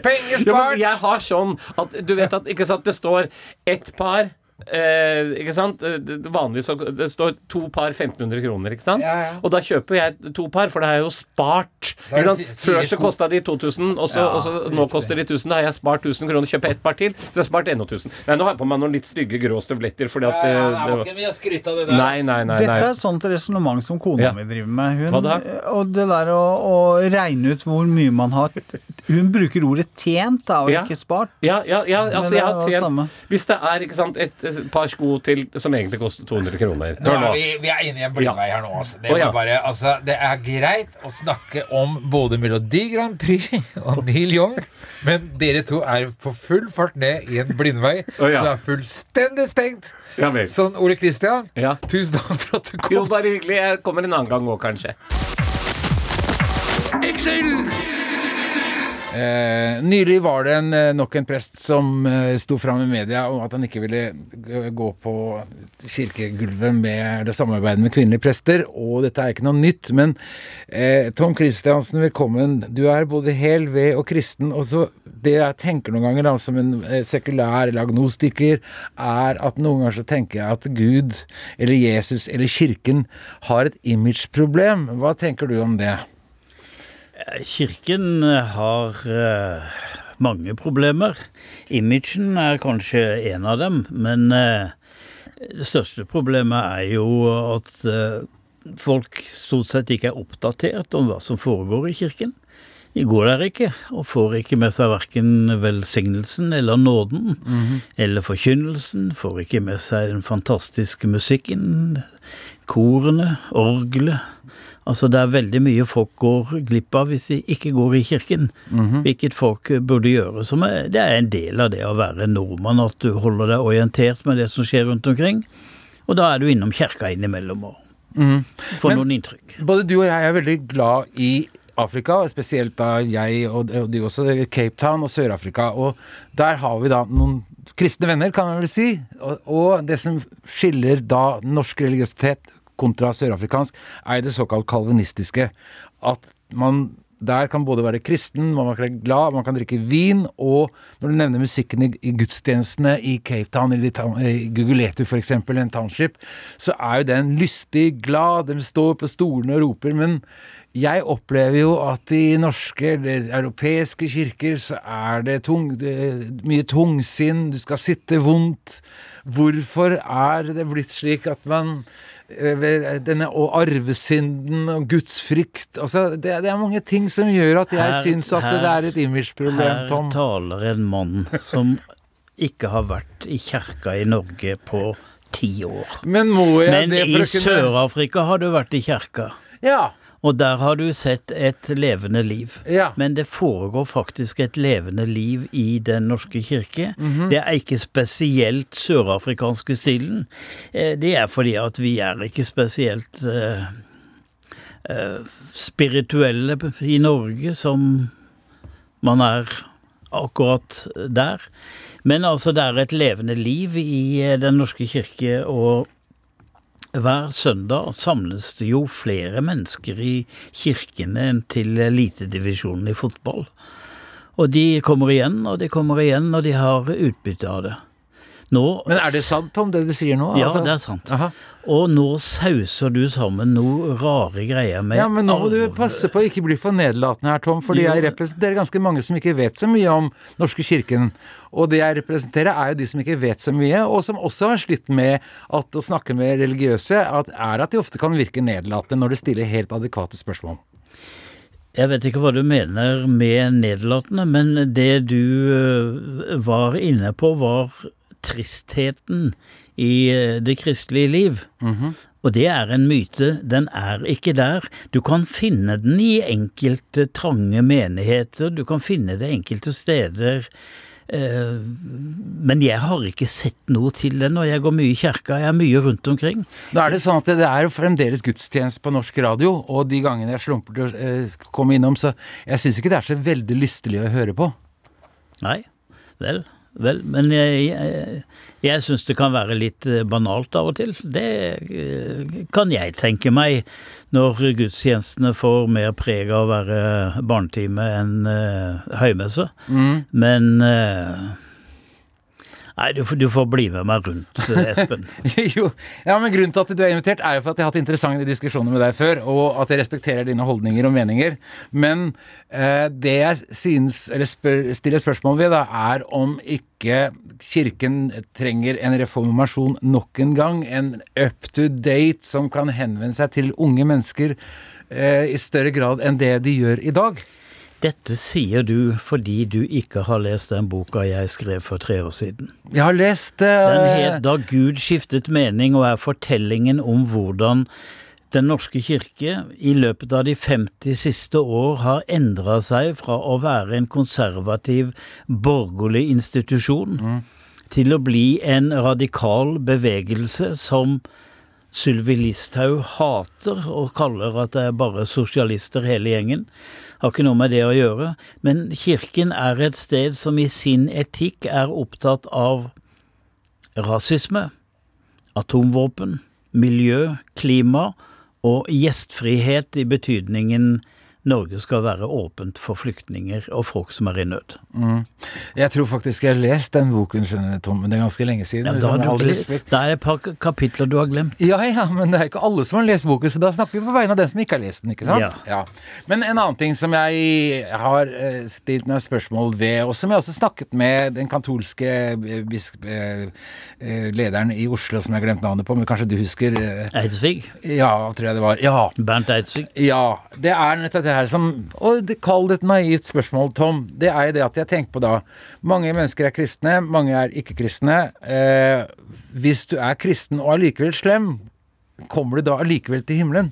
Penger Ja, jeg har sånn at du vet at ikke sant, det står ett par Eh, ikke sant? Vanligvis så det står to par 1500 kroner, ikke sant? Ja, ja. Og da kjøper jeg to par, for det er jo spart. Ikke sant? Før så kosta de 2000, og så, Ja, og så nå riktig. koster de 1000. Da har jeg spart 1000 kroner, kjøper ett par til, så jeg har spart enda 1000. Nei, nå har jeg på meg noen litt stygge grå støvletter, fordi at Ja, ja, eh, det det av det der. Nei, nei, nei. Dette er sånt resonnement som kona Ja. mi driver med. Hun, Hva da? Og det der å, å regne ut hvor mye man har Hun bruker ordet tjent, da, og Ja. ikke spart. Ja, ja, ja altså jeg har tjent. Hvis det er ikke sant, et eh, par sko til som egentlig koster 200 kroner Nå Hør nå. er vi, vi er inne i en blindvei her nå. Altså. Det, oh, ja. bare, altså, det er greit å snakke om både Melodi Grand Prix og Neil Young, men dere to er på full fart ned i en blindvei oh, ja. som er fullstendig stengt. Ja. Sånn, Ole Kristian, Ja. tusen takk for at du Jo, bare hyggelig. Jeg kommer en annen gang òg, kanskje. Eh, nylig var det en, eh, nok en prest som eh, sto fram i media om at han ikke ville gå på kirkegulvet med eller samarbeide med kvinnelige prester, og dette er ikke noe nytt, men eh, Tom Christiansen, velkommen. Du er både hel, ved og kristen, og så det jeg tenker noen ganger da, som en eh, sekulær eller agnostiker, er at noen ganger så tenker jeg at Gud eller Jesus eller kirken har et imageproblem. Hva tenker du om det? Kirken har eh, mange problemer. Imagen er kanskje en av dem, men eh, Det største problemet er jo at eh, folk stort sett ikke er oppdatert om hva som foregår i kirken. De går der ikke, og får ikke med seg verken velsignelsen eller nåden, eller forkynnelsen, får ikke med seg den fantastiske musikken, korene, orgelet. Altså det er veldig mye folk går glipp av hvis de ikke går i kirken, hvilket folk burde gjøre. Som er, det er en del av det å være nordmann, at du holder deg orientert med det som skjer rundt omkring. Og da er du innom kirka innimellom og får Men- noen inntrykk. Både du og jeg er veldig glad i Afrika, spesielt da jeg og og du også, Cape Town og Sør-Afrika. Og der har vi da noen kristne venner, kan man vel si. Og, og det som skiller da norsk religiøsitet kontra sørafrikansk, er det såkalt kalvinistiske. At man der kan både være kristen, man kan være glad, man kan drikke vin, og når du nevner musikken i, gudstjenestene i Cape Town, eller i, i Guguletu eksempel, en township, så er jo den lystig, glad, de står på stolene og roper, men jeg opplever jo at i norske eller europeiske kirker så er det, tung, det er mye tungsinn, du skal sitte vondt. Hvorfor er det blitt slik at man denne og arvesynden og gudsfrykt altså det, det er mange ting som gjør at jeg Her- syns at det er et imageproblem, Tom. Her taler en mann som ikke har vært i kjerka i Norge på ti år. Men Men det i Sør-Afrika har du vært i kjerka. Ja. Og der har du sett et levende liv. Ja. Men det foregår faktisk et levende liv i Den norske kirke. Mhm. Det er ikke spesielt sørafrikanske stilen. Eh, Det er fordi at vi er ikke spesielt uh, uh, spirituelle i Norge som man er akkurat der. Men altså, det er et levende liv i Den norske kirke, og hver søndag samles det jo flere mennesker i kirkene enn til elitedivisjonen i fotball. Og de kommer igjen, og de kommer igjen, og de har utbytte av det. Nå, Men er det sant, Tom, det du sier nå? Ja, Altså- det er sant. Aha. Og nå sauser du sammen noe rare greier med Ja, men nå må du passe på å ikke bli for nedlatende her, Tom, fordi Jo. jeg representerer ganske mange som ikke vet så mye om norske kirken. Og det jeg representerer, er jo de som ikke vet så mye, og som også har slitt med at å snakke med religiøse, at, er at de ofte kan virke nedlatende når de stiller helt adekvate spørsmål. Jeg vet ikke hva du mener med nedlatende, men det du øh, var inne på, var tristheten i øh, det kristelige liv. Og det er en myte. Den er ikke der. Du kan finne den i enkelte trange menigheter, du kan finne det enkelte steder. eh, Men jeg har ikke sett noe til det når jeg går mye i kjerka. Jeg er mye rundt omkring. Da er det sånn at det er jo fremdeles gudstjeneste på norsk radio, og de gangene jeg slumper til å eh, komme innom, så jeg syns ikke det er så veldig lystelig å høre på. Nei, vel, vel, men jeg, jeg, jeg syns det kan være litt eh, banalt av og til. Det eh, kan jeg tenke meg, når gudstjenestene får mer preg av å være barnetime enn uh, høymesse. Men eh, Nei, du, du får bli med meg rundt, eh, Espen. jo, ja, men Grunnen til at du er invitert, er jo for at jeg har hatt interessante diskusjoner med deg før, og at jeg respekterer dine holdninger og meninger. Men eh, det jeg synes, eller spør, stiller spørsmål ved, da, er om ikke Kirken trenger en reformasjon nok en gang. En up to date som kan henvende seg til unge mennesker eh, i større grad enn det de gjør i dag. Dette sier du fordi du ikke har lest den boka jeg skrev for tre år siden. Jeg har lest uh... Den het Da Gud skiftet mening, og er fortellingen om hvordan Den norske kirke i løpet av de 50 siste år har endra seg fra å være en konservativ, borgerlig institusjon til å bli en radikal bevegelse som Sylvi Listhaug hater og kaller at det er bare sosialister hele gjengen. Har ikke noe med det å gjøre. Men kirken er et sted som i sin etikk er opptatt av rasisme, atomvåpen, miljø, klima og gjestfrihet i betydningen Norge skal være åpent for flyktninger og folk som er i nød. Jeg tror faktisk jeg har lest den boken, skjønner jeg, Tom, men det er ganske lenge siden. Ja, da har du all det er et par kapitler du har glemt. Ja, ja, men det er ikke alle som har lest boken, så da snakker vi på vegne av dem som ikke har lest den, ikke sant? Ja. Men en annen ting som jeg har eh, stilt meg spørsmål ved, og som jeg også snakket med den katolske eh, eh, lederen i Oslo, som jeg har glemt navnet på, men kanskje du husker? Eidsvig. Ja, tror jeg det var. Ja, Bernt Eidsvig. ja, det er nettopp det her som Og kall det et naivt spørsmål, Tom. Det er jo det at jeg tenker på da Mange mennesker er kristne, mange er ikke-kristne. Eh, hvis du er kristen og allikevel slem, kommer du da allikevel til himmelen?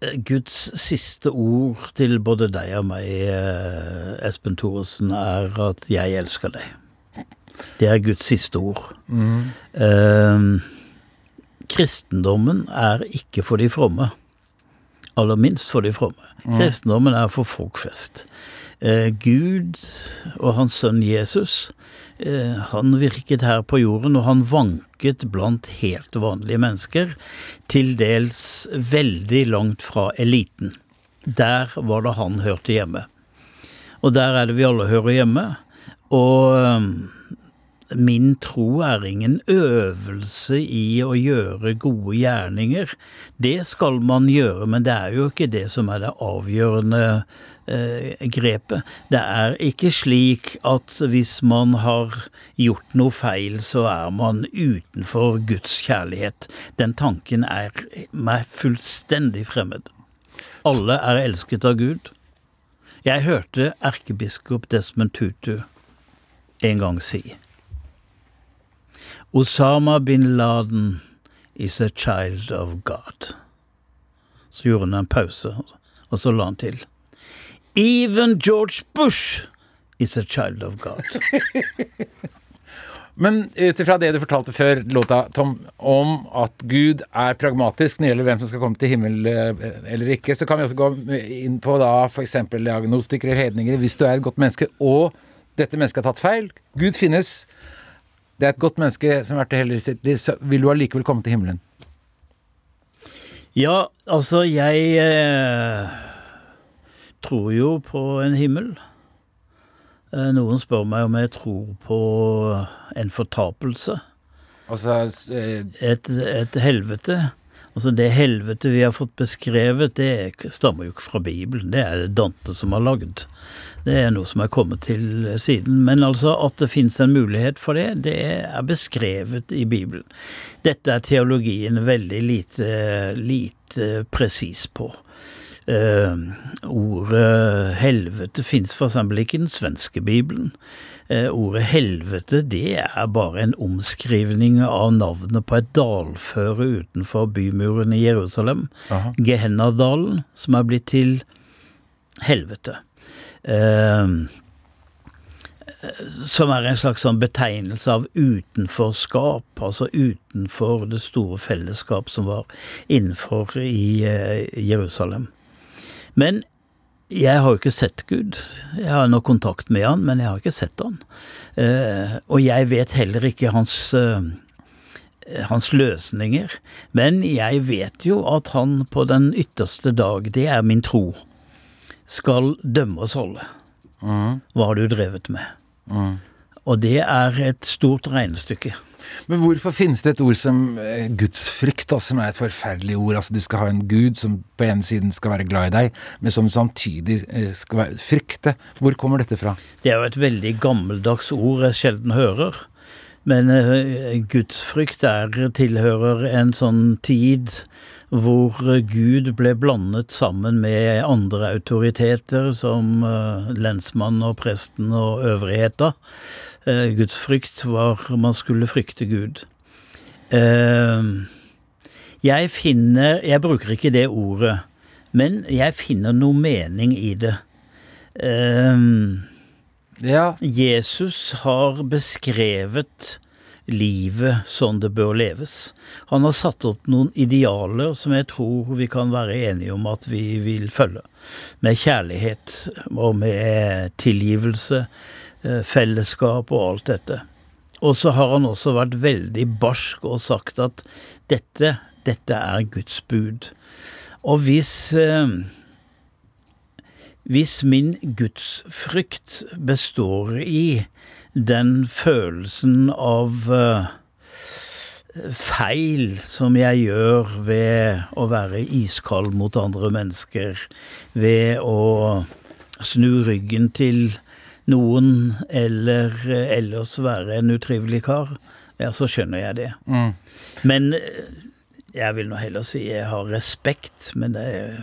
Guds siste ord til både deg og meg, eh, Espen Thoresen, er at 'jeg elsker deg'. Det er Guds siste ord. Eh, kristendommen er ikke for de fromme. Aller minst for de fromme. Kristendommen er for folk flest. Eh, Gud og hans sønn Jesus, eh, han virket her på jorden, og han vanket blant helt vanlige mennesker, til dels veldig langt fra eliten. Der var det han hørte hjemme. Og der er det vi alle hører hjemme. Og øhm, min tro er ingen øvelse i å gjøre gode gjerninger. Det skal man gjøre, men det er jo ikke det som er det avgjørende eh, grepet. Det er ikke slik at hvis man har gjort noe feil, så er man utenfor Guds kjærlighet. Den tanken er meg fullstendig fremmed. Alle er elsket av Gud. Jeg hørte erkebiskop Desmond Tutu en gang si Osama bin Laden is a child of God. Så gjorde han en pause, og så la han til Even George Bush is a child of God. Men ut ifra det du fortalte før låta, Tom, om at Gud er pragmatisk når det gjelder hvem som skal komme til himmel eh, eller ikke, så kan vi også gå inn på da f.eks. agnostikere hedninger. Hvis du er et godt menneske, og dette mennesket har tatt feil Gud finnes. Det er et godt menneske som har vært det hele sitt liv, vil du allikevel komme til himmelen. Ja, altså, jeg eh, tror jo på en himmel. Eh, noen spør meg om jeg tror på en fortapelse. Altså eh, Et, et helvete. Altså, det helvete vi har fått beskrevet, det stammer jo ikke fra Bibelen. Det er det Dante som har lagd. Det er noe som er kommet til siden. Men altså, at det fins en mulighet for det, det er beskrevet i Bibelen. Dette er teologien veldig lite, lite presis på. Uh, ordet helvete fins f.eks. ikke i den svenske bibelen. Eh, ordet helvete det er bare en omskrivning av navnet på et dalføre utenfor bymuren i Jerusalem. Gehennadalen, som er blitt til helvete. Eh, som er en slags sånn betegnelse av utenforskap, altså utenfor det store fellesskap som var innenfor i eh, Jerusalem. Men jeg har jo ikke sett Gud. Jeg har noe kontakt med han, men jeg har ikke sett han. Eh, og jeg vet heller ikke hans, eh, hans løsninger. Men jeg vet jo at han på den ytterste dag, det er min tro, skal dømme oss alle. Hva har du drevet med? Og det er et stort regnestykke. Men hvorfor finnes det et ord som eh, gudsfrykt, som er et forferdelig ord? Altså Du skal ha en gud som på ene siden skal være glad i deg, men som samtidig eh, skal være, frykte. Hvor kommer dette fra? Det er jo et veldig gammeldags ord jeg sjelden hører. Men eh, gudsfrykt er, tilhører en sånn tid hvor Gud ble blandet sammen med andre autoriteter, som eh, lensmannen og presten og øvrigheta. Eh, Gudsfrykt var man skulle frykte Gud. Eh, jeg finner Jeg bruker ikke det ordet, men jeg finner noe mening i det. Eh, Ja, Jesus har beskrevet livet sånn det bør leves. Han har satt opp noen idealer som jeg tror vi kan være enige om at vi vil følge. Med kjærlighet og med tilgivelse, fellesskap og alt dette. Og så har han også vært veldig barsk og sagt at dette, dette er Guds bud. Og hvis eh, Hvis min gudsfrykt består i den følelsen av eh, feil som jeg gjør ved å være iskald mot andre mennesker, ved å snu ryggen til noen eller eh, ellers være en utrivelig kar, ja, så skjønner jeg det. Men eh, jeg vil nå heller si jeg har respekt, men det er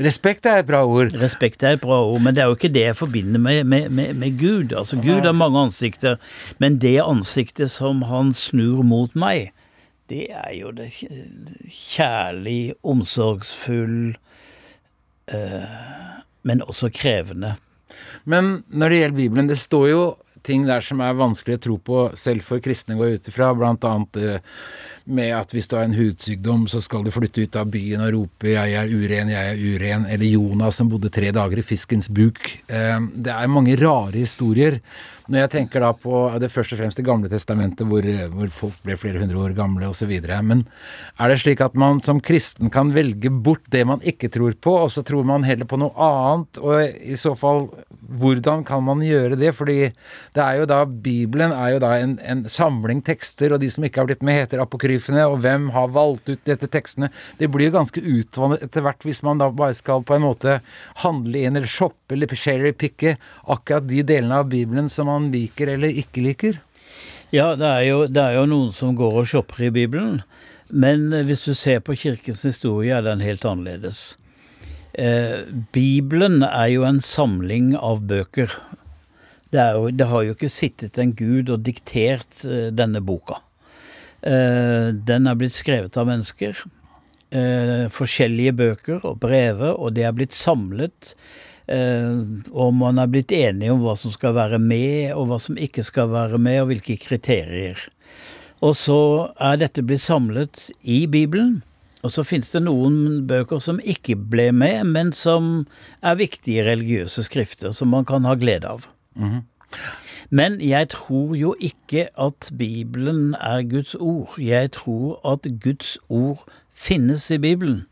Respekt er et bra ord. Respekt er et bra ord, men det er jo ikke det jeg forbinder med, med, med, med Gud. Altså, Gud har mange ansikter, men det ansiktet som han snur mot meg, det er jo det kjærlig, omsorgsfull, eh, men også krevende. Men når det gjelder Bibelen, det står jo ting der som er vanskelig å tro på selv for kristne går ut ifra, annet eh, med at hvis du har en hudsykdom, så skal du flytte ut av byen og rope 'jeg er uren, jeg er uren', eller Jonas som bodde tre dager i fiskens buk. Eh, Det er mange rare historier. Når jeg tenker da på det først og fremst Det gamle testamentet, hvor, hvor folk ble flere hundre år gamle osv. Men er det slik at man som kristen kan velge bort det man ikke tror på, og så tror man heller på noe annet? Og i så fall, hvordan kan man gjøre det? Fordi det er jo da Bibelen er jo da en, en samling tekster, og de som ikke har blitt med, heter apokryfene, og hvem har valgt ut dette tekstene? Det blir jo ganske utvannet etter hvert hvis man da bare skal på en måte handle inn eller shoppe eller cherrypicke akkurat de delene av Bibelen som man liker eller ikke liker. Ja, det er, jo, det er jo noen som går og shopper i Bibelen, men hvis du ser på kirkens historie, er den helt annerledes. Eh, Bibelen er jo en samling av bøker. Det, jo, det har jo ikke sittet en gud og diktert eh, denne boka. Eh, den er blitt skrevet av mennesker. Forskjellige bøker og brever, og det er blitt samlet. Og man er blitt enige om hva som skal være med, og hva som ikke skal være med, og hvilke kriterier. Og så er dette blitt samlet i Bibelen. Og så finnes det noen bøker som ikke ble med, men som er viktige religiøse skrifter, som man kan ha glede av. Men jeg tror jo ikke at Bibelen er Guds ord. Jeg tror at Guds ord finnes i Bibelen.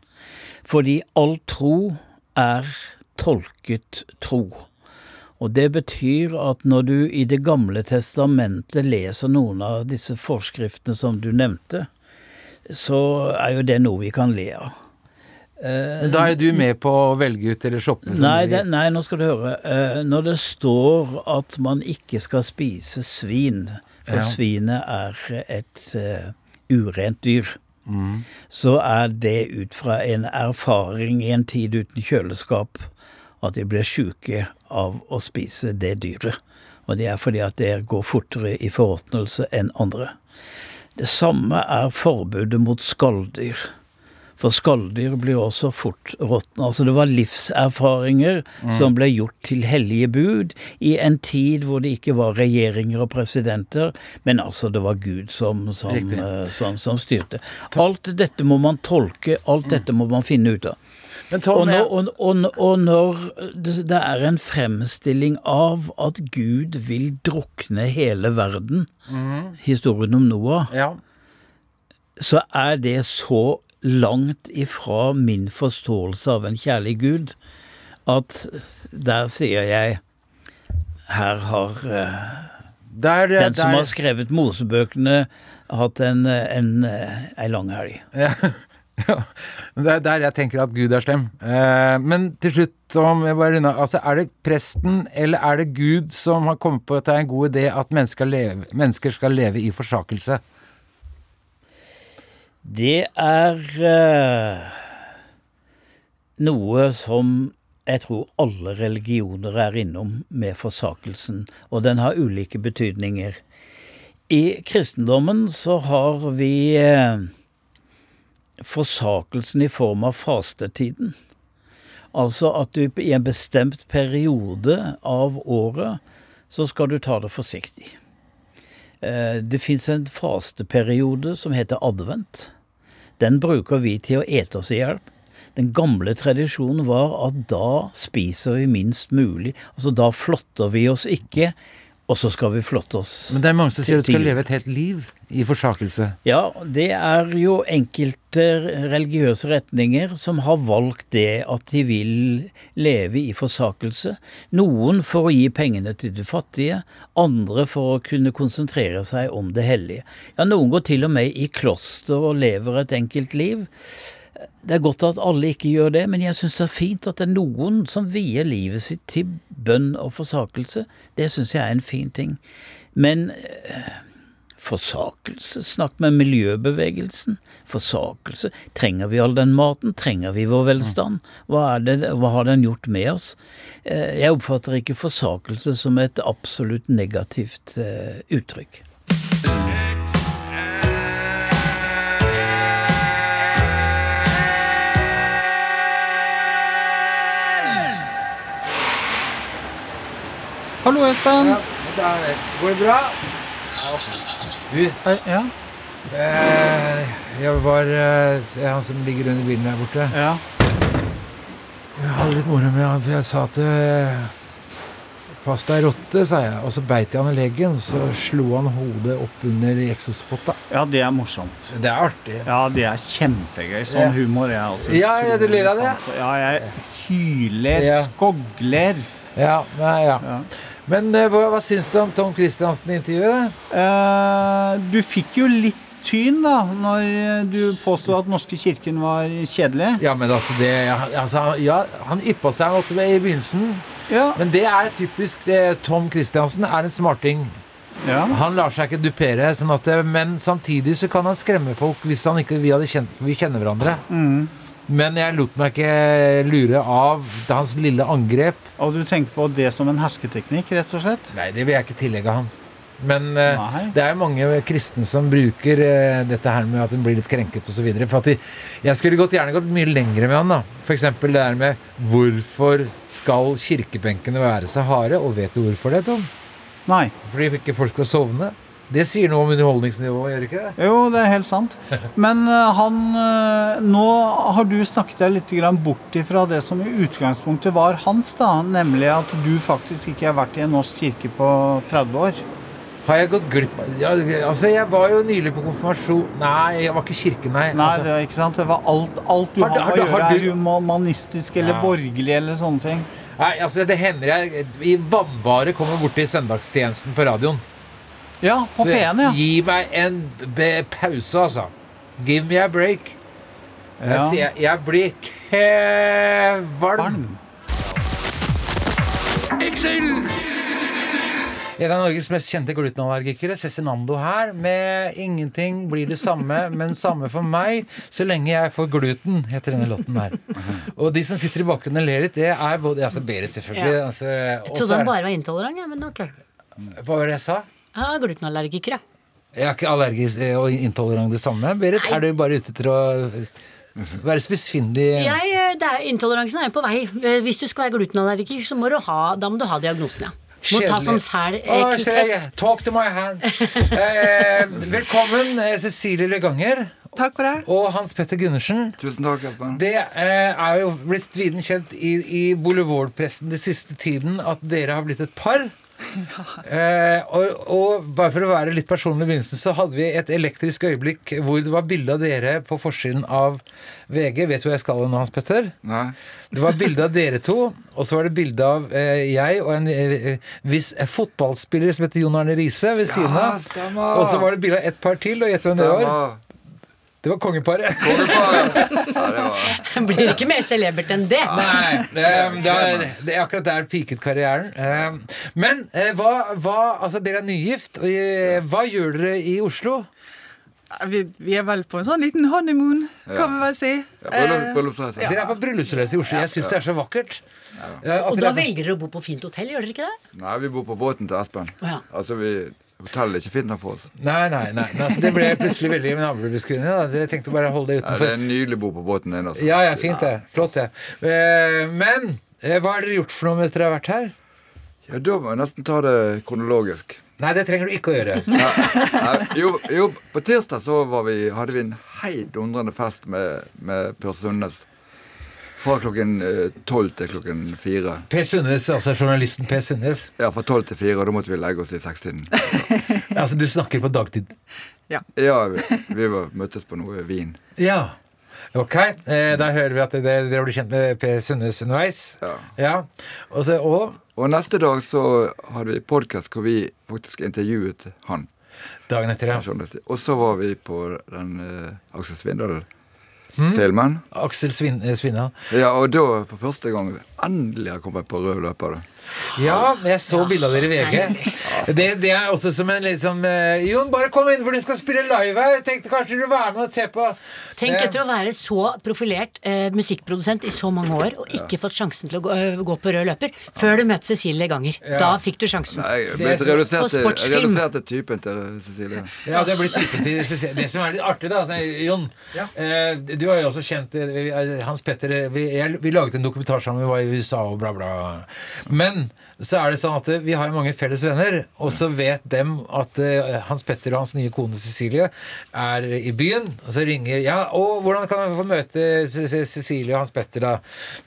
Fordi all tro er tolket tro. Og det betyr at når du i Det gamle testamentet leser noen av disse forskriftene som du nevnte, så er jo det noe vi kan le av. Men Da er du med på å velge ut eller shoppe. Nei, det, nei, nå skal du høre. Eh, når det står at man ikke skal spise svin, for Ja. svinet er et eh, urent dyr, så er det ut fra en erfaring i en tid uten kjøleskap at de blir sjuke av å spise det dyret. Og det er fordi at det går fortere i forråtnelse enn andre. Det samme er forbudet mot skalldyr. For skalldyr blir også fort råtne. Altså det var livserfaringer som ble gjort til hellige bud i en tid hvor det ikke var regjeringer og presidenter, men altså det var Gud som, som, eh, som, som styrte. Alt dette må man tolke, alt dette må man finne ut av. Tom, Og når, og, og, og når det er en fremstilling av at Gud vil drukne hele verden, historien om Noah, ja. så er det så langt ifra min forståelse av en kjærlig Gud at der sier jeg her har eh, Der, den som der- har skrevet Mosebøkene, hatt en, en, en, en lang helg. Ja. Det er der jeg tenker at Gud er slem. Eh, men til slutt, om jeg bare runder, altså, er det presten eller er det Gud som har kommet på at det er en god idé at mennesker leve, mennesker skal leve i forsakelse? Det er eh, noe som jeg tror alle religioner er innom med forsakelsen, og den har ulike betydninger. I kristendommen så har vi eh, forsakelsen i form av fastetiden. Altså at du i en bestemt periode av året så skal du ta det forsiktig. Eh, Det fins en fasteperiode som heter advent. Den bruker vi til å ete oss i hjel. Den gamle tradisjonen var at da spiser vi minst mulig. Altså da flotter vi oss ikke, og så skal vi flotte oss. Men det er mange som sier at du skal leve et helt liv i forsakelse. Ja, det er jo enkelte religiøse retninger som har valgt det at de vil leve i forsakelse. Noen for å gi pengene til de fattige, andre for å kunne konsentrere seg om det hellige. Ja, noen går til og med i kloster og lever et enkelt liv. Det er godt at alle ikke gjør det, men jeg syns det er fint at det er noen som vier livet sitt til bønn og forsakelse. Det syns jeg er en fin ting. Men eh, forsakelse? Snakk med miljøbevegelsen. Forsakelse? Trenger vi all den maten? Trenger vi vår velstand? Hva, det, hva har den gjort med oss? Eh, Jeg oppfatter ikke forsakelse som et absolutt negativt eh, uttrykk. Hallo, Espen. Går det bra? Du, Ja, eh, jeg var eh, Han som ligger under bilen der borte. ja. Jeg hadde litt moro med han, for jeg sa at eh, Pass deg rotte, sa jeg. Og så beit jeg han i leggen, så slo han hodet opp under eksospotta. ja, det er morsomt. Det er artig. Ja, det er kjempegøy. Sånn Ja. humor er jeg også Ja, ja, du ler av det? Ja, jeg hyler, Ja. skogler. Ja, nei, ja. Ja. Men eh, hva, hva syns du om Tom Christiansen-intervjuet? Uh, du fikk jo litt tyn, da, når du påsto at Norske kirken var kjedelig. Ja, men altså, det, altså Ja, han yppa seg det i begynnelsen. Ja. Men det er typisk det, Tom Christiansen er en smarting. ja. Han lar seg ikke dupere, sånn at, men samtidig så kan han skremme folk hvis han ikke vi hadde kjent vi kjenner hverandre. Mm. Men jeg lot meg ikke lure av hans lille angrep. Og du tenker på det som en hersketeknikk, rett og slett? Nei, det vil jeg ikke tillegge ham. Men eh, Nei. det er jo mange kristne som bruker eh, dette her med at en blir litt krenket osv. For at de, jeg skulle gått, gjerne gått mye lengre med han. da F.eks. det der med hvorfor skal kirkebenkene være så harde? Og vet du hvorfor det, Tom? Nei. Fordi ikke folk skal sovne. Det sier noe om underholdningsnivået, gjør ikke det? Jo, det er helt sant. Men eh, han eh, Nå har du snakket deg litt bort ifra det som i utgangspunktet var hans, da. Nemlig at du faktisk ikke har vært i en norsk kirke på 30 år. Har jeg gått glipp av ja, Altså, jeg var jo nylig på konfirmasjon Nei, jeg var ikke i kirken, nei. Nei, altså, det var ikke sant. Det var alt, alt du Har har, har å gjøre, er humanistisk eller Ja. borgerlig eller sånne ting. nei, altså det hender jeg i vannvare kommer borti søndagstjenesten på radioen. Ja, på Så P1, ja. Gi meg en be pause, altså. Give me a break. Jeg Ja. sier jeg blir kvalm. Excel! En av Norges mest kjente glutenallergikere, Cezinando her, med 'Ingenting blir det samme, men samme for meg så lenge jeg får gluten', heter denne låten her. Og de som sitter i bakgrunnen og ler litt, det er både Altså Berit, selvfølgelig. Ja. Altså, Jeg trodde han bare var intolerant, ja, men ok. Hva var det jeg sa? Ja, glutenallergiker, ja. Jeg er ikke allergisk og intolerant det samme. Berit, Nei. er du bare ute etter å være spissfindig? Eh, det er, intoleransen er jo på vei. Eh, Hvis du skal være glutenallergiker, så må du ha, da må du ha diagnosen, ja. Må ta sånn fæl ekkeltest. eh. Talk to my hand. Eh, velkommen, eh, Cecilie Leganger Takk for det. og Hans Petter Gundersen. Tusen takk, Espen. Det eh, er jo blitt viden kjent i, i Boulevardpressen den siste tiden at dere har blitt et par. Eh, og, og bare for å være litt personlig i begynnelsen, så hadde vi et elektrisk øyeblikk hvor det var bilde av dere på forsiden av VG. Vet du hvor jeg skal nå, Hans Petter? Nei. Det var bilde av dere to, og så var det bilde av eh, jeg og en eh, viss fotballspiller som heter Jon Arne Riise ved siden av. Og så var det bilde av et par til, og gjett hvem det var? Det var kongeparet. Kongeparet. Ja, det var Blir ikke mer celebert enn det. Nei, det, det, er, det er akkurat der piket karrieren. Eh, Men eh, hva, hva Altså, dere er nygift. og, eh, Hva gjør dere i Oslo? Vi, vi er vel på en sånn liten honeymoon, kan vi vel si. ja, bryllup- bryllupsreise. Dere er på bryllupsreise i Oslo. Jeg syns det er så vakkert. Og da er- velger dere å bo på fint hotell, gjør dere ikke det? Nei, vi bor på båten til Espen. Ja. Altså, vi Hotellet er ikke fint nok for oss. Nei, nei, nei. altså, det ble plutselig veldig navlebeskuende. Jeg tenkte bare å holde det Nei, det utenfor. er nydelig å bo på båten din. Altså. Ja, ja, fint det. Flott det. Eh, Men eh, hva har dere gjort for noe mens dere har vært her? Ja, Da må jeg nesten ta det kronologisk. Nei, det trenger du ikke å gjøre. Ja, jo, jo, på tirsdag så var vi, hadde vi en heidundrende fest med, med Per Sundnes. Fra klokken eh, tolv til klokken fire. Per Sundnes, altså journalisten Per Sundnes. Ja, fra tolv til fire, og da måtte vi legge oss i sekstiden. Altså, du snakker på dagtid. Ja, vi, vi var, møttes på noe vin. Ja. Ok, eh, da hører vi at dere blir kjent med Per Sundnes underveis. Ja. Og, så, og Og neste dag så hadde vi podkast hvor vi faktisk intervjuet han. Dagen etter, ja. Og så var vi på den eh, Aksel Mm. Svindal-filmen. Aksel Svin eh, Svinna. Ja, og da for første gang endelig har kommet på rød løper. Ja, jeg så bildet av dere i VG. Det, det er også som en liksom eh, Jon, bare kom inn, for du skal spille live her. Jeg tenkte kanskje du være med og se på Tenk Eh, etter å være så profilert eh, musikkprodusent i så mange år og ikke fått sjansen til å gå, øh, gå på rød løper før du møtte Cecilie Ganger. Ja. Da fikk du sjansen. Nei, jeg er så- redusert på til, sportsfilm. redusert til typen til Cecilie. Ja, det blir typen til Cecilie. Det som er litt artig, da, altså, Jon eh, Du har jo også kjent eh, vi- eh, Hans Petter eh, vi, jeg, vi laget en dokumentar sammen, vi var i USA og bla, bla. Men så er det sånn at eh, vi har jo mange felles venner, og så vet dem at eh, Hans Petter og hans nye kone Cecilie er i byen, og så ringer Ja, og hvordan kan vi få møte Ce- Ce- Cecilie og Hans Petter, da?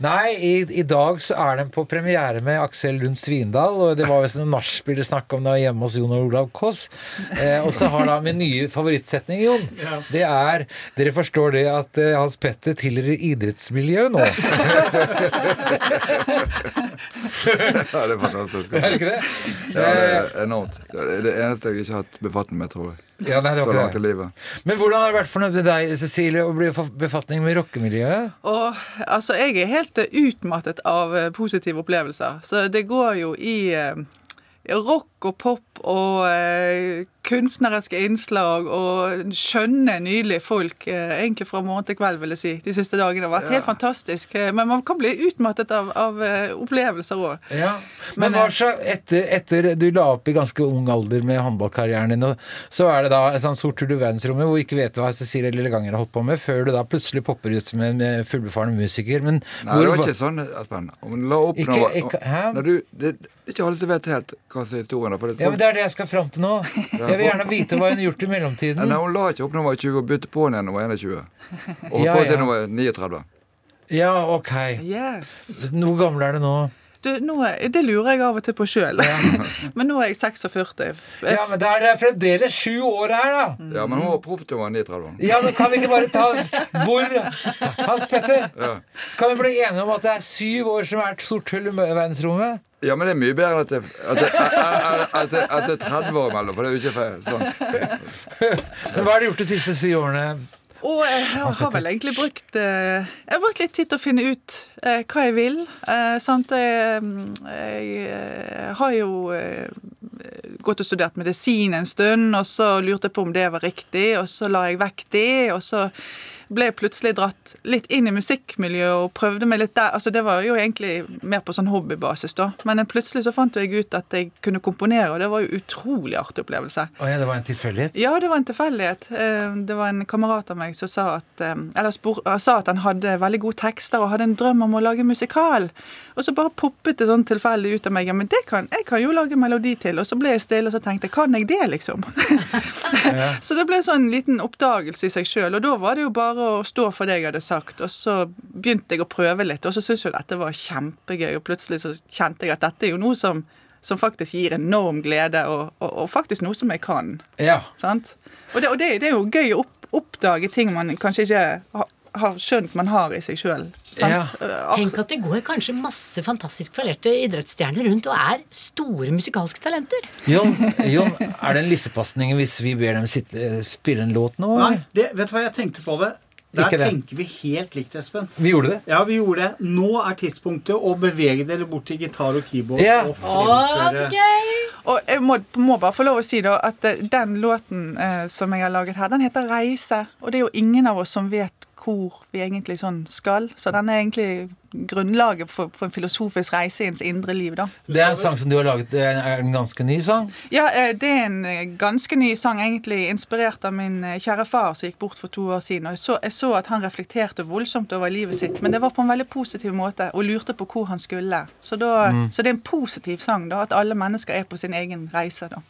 Nei, i, i dag så er de på premiere med Aksel Lund Svindal, og det var visst noe nachspiel det snakk om da hjemme hos Jon Olav Koss. Eh, og så har da min nye favorittsetning, Jon, det er Dere forstår det at eh, Hans Petter tilhører idrettsmiljøet nå. Ja, det er fantastisk. Er det ikke det? Ja, det er enormt. Det er det eneste jeg ikke har hatt befatning med, tror jeg. Ja, nei, det var Så langt det. i livet. Men hvordan har det vært for deg, Cecilie, å bli befatning med rockemiljøet? Og altså, jeg er helt eh, utmattet av eh, positive opplevelser. Så det går jo i eh, rock og pop og eh, kunstneriske innslag og skjønne, nydelige folk. Eh, egentlig fra morgen til kveld, vil jeg si. De siste dagene har vært helt fantastisk. Eh, men man kan bli utmattet av, av eh, opplevelser òg. Ja, Men hva så etter, etter du la opp i ganske ung alder med håndballkarrieren din, og så er det da en sånn sort tur til verdensrommet hvor du ikke vet hva Cecilie Lilleganger har holdt på med, før du da plutselig popper ut som en fullbefaren musiker. Men Nei, det var ikke sånn, Aspen. Hun la opp Ikke- ikke- hæ? Nei, du, det, ikke alle som vet helt hva som er historien. For det, Ja, men Det er det jeg skal fram til nå. Jeg vil gjerne vite hva hun har gjort i mellomtiden. Nei, hun la ikke opp når hun var 20 og begynte på igjen når hun var 21. Og holdt Ja, på til hun var 39. Ja, ok. Yes. Hvor gammel er du nå? Du, nå er, det lurer jeg av og til på sjøl. men nå er jeg 46. Ja, men da er det fremdeles sju år her, da. Ja, men hun var proff til hun var 39. Ja, men Kan vi ikke bare ta hvor Hans Petter, Ja. kan vi bli enige om at det er syv år som er et sort hull i verdensrommet? Ja, men det er mye bedre enn at det, at det, at det, at det er 30 år imellom, for det er jo ikke feil. Sånn. Men Hva har du gjort de siste syv årene? Og jeg har, vel egentlig brukt eh, Jeg har brukt litt tid til å finne ut eh, hva jeg vil. Eh, sant? Jeg, jeg har jo gått og studert medisin en stund, og så lurte jeg på om det var riktig, og så la jeg vekk det, og så ble plutselig dratt litt inn i musikkmiljøet og prøvde meg litt der. Altså Det var jo egentlig mer på sånn hobbybasis, da. Men plutselig så fant jeg ut at jeg kunne komponere, og det var jo utrolig artig opplevelse. Å ja, det var en tilfeldighet? Ja, det var en tilfeldighet. Eh, Det var en kamerat av meg som sa at, eh, eller spor, sa at han hadde veldig gode tekster og hadde en drøm om å lage musikal. Og så bare poppet det sånn tilfeldig ut av meg. Ja, men det kan, jeg kan jo lage melodi til. Og så ble jeg stille og så tenkte jeg, kan jeg det, liksom? så det ble en sånn liten oppdagelse i seg sjøl. Og da var det jo bare å stå for det jeg hadde sagt. Og så begynte jeg å prøve litt, og så syntes jeg dette var kjempegøy. Og plutselig så kjente jeg at dette er jo noe som som faktisk gir enorm glede, og, og, og faktisk noe som jeg kan. Ja. Sant? Og, det, og det, det er jo gøy å opp, oppdage ting man kanskje ikke har, har skjønt man har i seg sjøl. Tenk at det går kanskje masse fantastisk fallerte idrettsstjerner rundt og er store musikalske talenter. Jon, Jon, er det en lissepasning hvis vi ber dem sitte, spille en låt nå? Nei, det, vet du hva jeg tenkte på det? Der Ikke det. tenker vi helt likt, Espen. Vi gjorde det? Ja, vi gjorde det. Nå er tidspunktet å bevege dere bort til gitar og keyboard. Yeah. og gøy! Og jeg må, må bare få lov å si da at eh, den låten eh, som jeg har laget her, den heter 'Reise'. Og det er jo ingen av oss som vet hvor vi egentlig sånn skal. Så den er egentlig grunnlaget for, for en filosofisk reise i ens indre liv, da. Det er en sang som du har laget. Det er en ganske ny sang. Ja, eh, det er en eh, ganske ny sang, egentlig inspirert av min eh, kjære far som gikk bort for to år siden. Og jeg så, jeg så at han reflekterte voldsomt over livet sitt, men det var på en veldig positiv måte, og lurte på hvor han skulle. Så, da, Mm. så det er en positiv sang, da, at alle mennesker er på sin egen reise, da.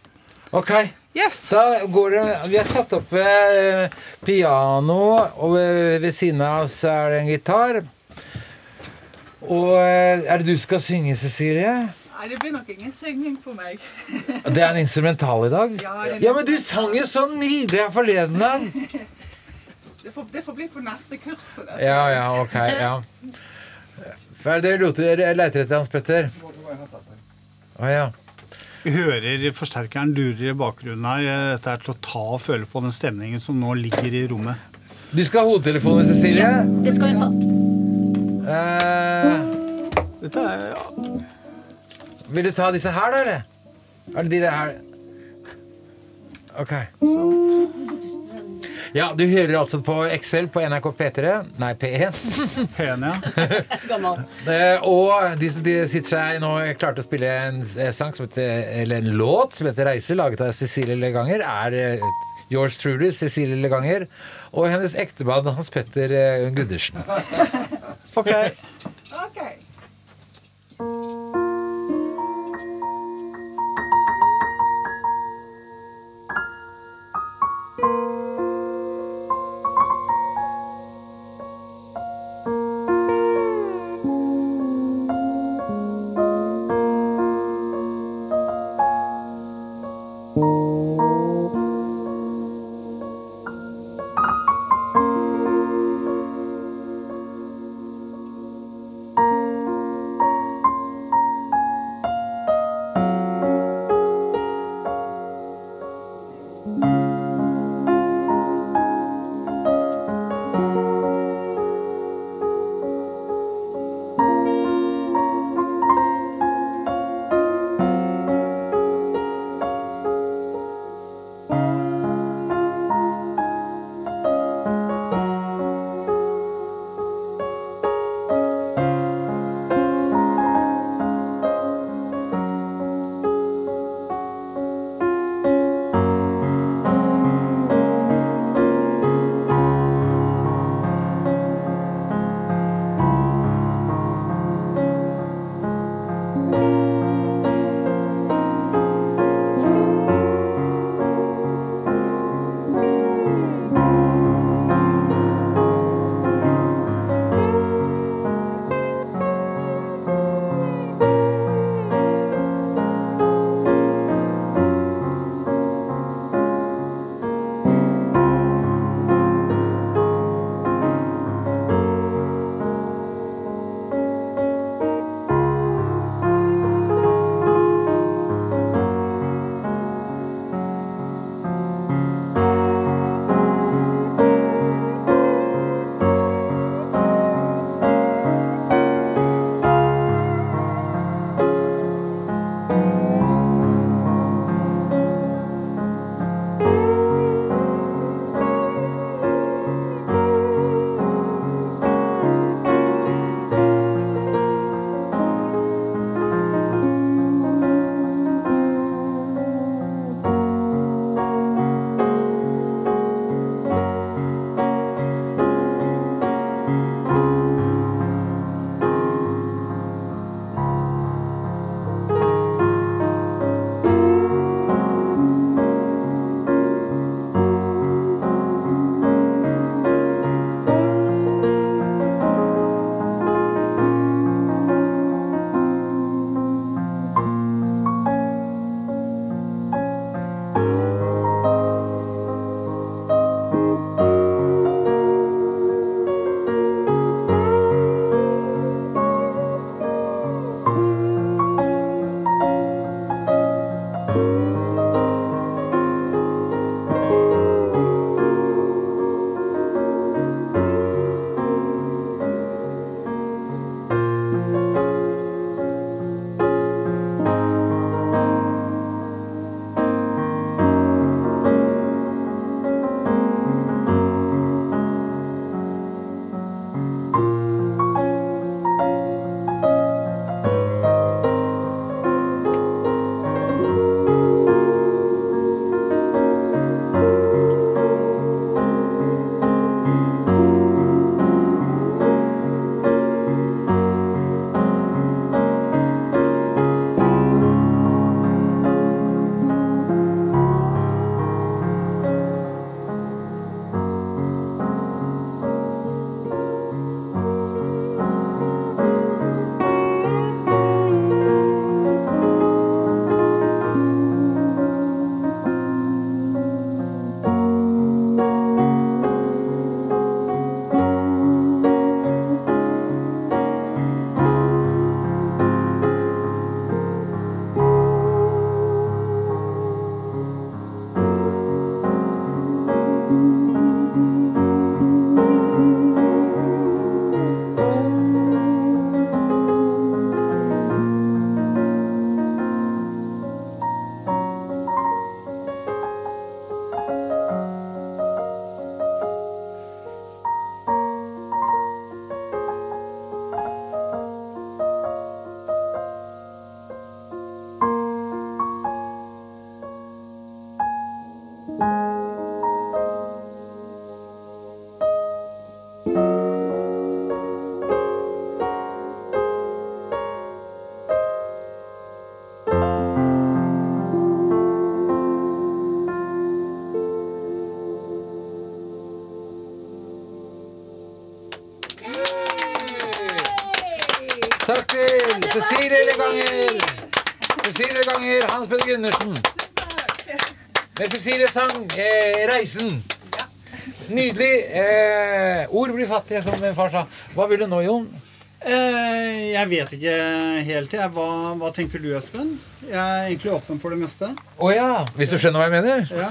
Ok. Da går det Vi har satt opp eh, piano, og ved, ved siden av oss er det en gitar. Og eh, er det du skal synge, Cecilie? Nei, det blir nok ingen synging for meg. Det er en instrumental i dag? Ja, Ja, men du sang jo så nydelig her forleden dag! Det får, det får bli på neste kurs. det. Ja, ja, ok. ja. Hva er det du leter etter, Hans Petter? Å ja. Vi hører forsterkeren durer i bakgrunnen her. Dette er til å ta og føle på den stemningen som nå ligger i rommet. Du skal ha hodetelefoner, Cecilie. Ja, Det skal hun få. Eh, Dette er ja, vil du ta disse her, da, eller? Er det de der her? Ok. Ja, du hører altså på Excel på NRK P3. Nei, P1. P1, ja. Gammel. Eh, og de, de sitter seg nå klarte å spille en eh, sang som heter, eller en låt som heter 'Reise', laget av Cecilie Leganger. Er eh, yours truly, Cecilie Leganger. Og hennes ektemann Hans Petter eh, Gundersen. Ok. Ok. Thank sang eh, 'Reisen'. Nydelig. Eh, ord blir fattige, som min far sa. Hva vil du nå, Jon? Eh, jeg vet ikke helt. Jeg. Hva, hva tenker du, Espen? Jeg er egentlig åpen for det meste. Å ja! Hvis du skjønner hva jeg mener? Ja.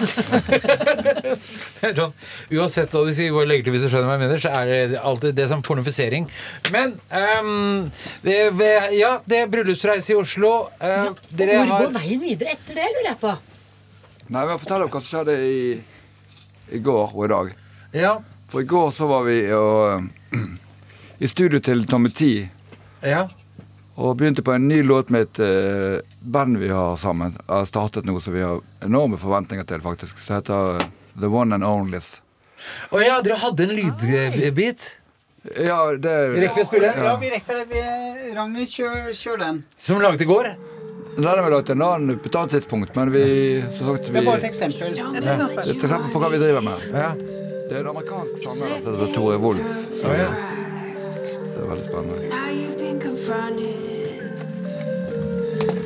Sånn, uansett hva du sier, bare legger til hvis du skjønner hva jeg mener, så er det alltid det som pornofisering. Men um, det, ja, det er bryllupsreise i Oslo. Eh, dere Hvor har går veien videre etter det, lurer jeg på? Nei, men Fortell om hva som skjedde i, i går og i dag. Ja. For i går så var vi og, i studio til Tommy T ja. og begynte på en ny låt med et uh, band vi har sammen. Har startet noe som vi har enorme forventninger til, faktisk. Som heter eh, The One and Onlys. Å ja, dere hadde en lydbit Ja, det Rekker vi å spille? Ja, vi rekker det. Vi, Ragnhild, kjør, kjør den. som laget i går. Den vi lagt en annen på et annet tidspunkt, men vi sagt, Det er bare et eksempel. Det er et eksempel på hva vi driver med. Ja. Det er en amerikansk sanger som heter Tore Wolff. Ja, ja. Det er veldig spennende.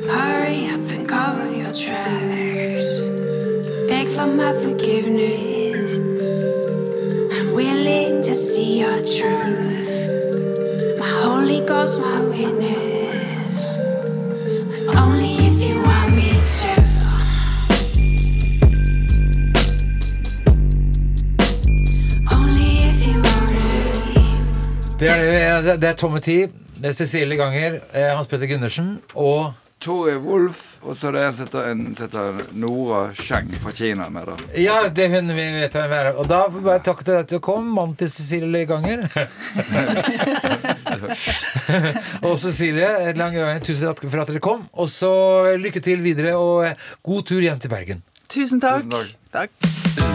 Hurry up and cover your tracks. Beg for my forgiveness. I'm willing to see your truth. My Holy Ghost, my witness. Det er, altså, det er Tommy T, det er Cecilie Ganger, eh, Hans Petter Gundersen og Tore Wolff, og så er det en som heter, en som heter Nora Cheng fra Kina med det. Ja, det er hun vi vet hvem er. Og da får bare takke til deg at du kom, mann til Cecilie Ganger. og Cecilie Lange Ganger, tusen takk for at dere kom. Og så lykke til videre, og god tur hjem til Bergen. Tusen takk. Tusen takk. takk.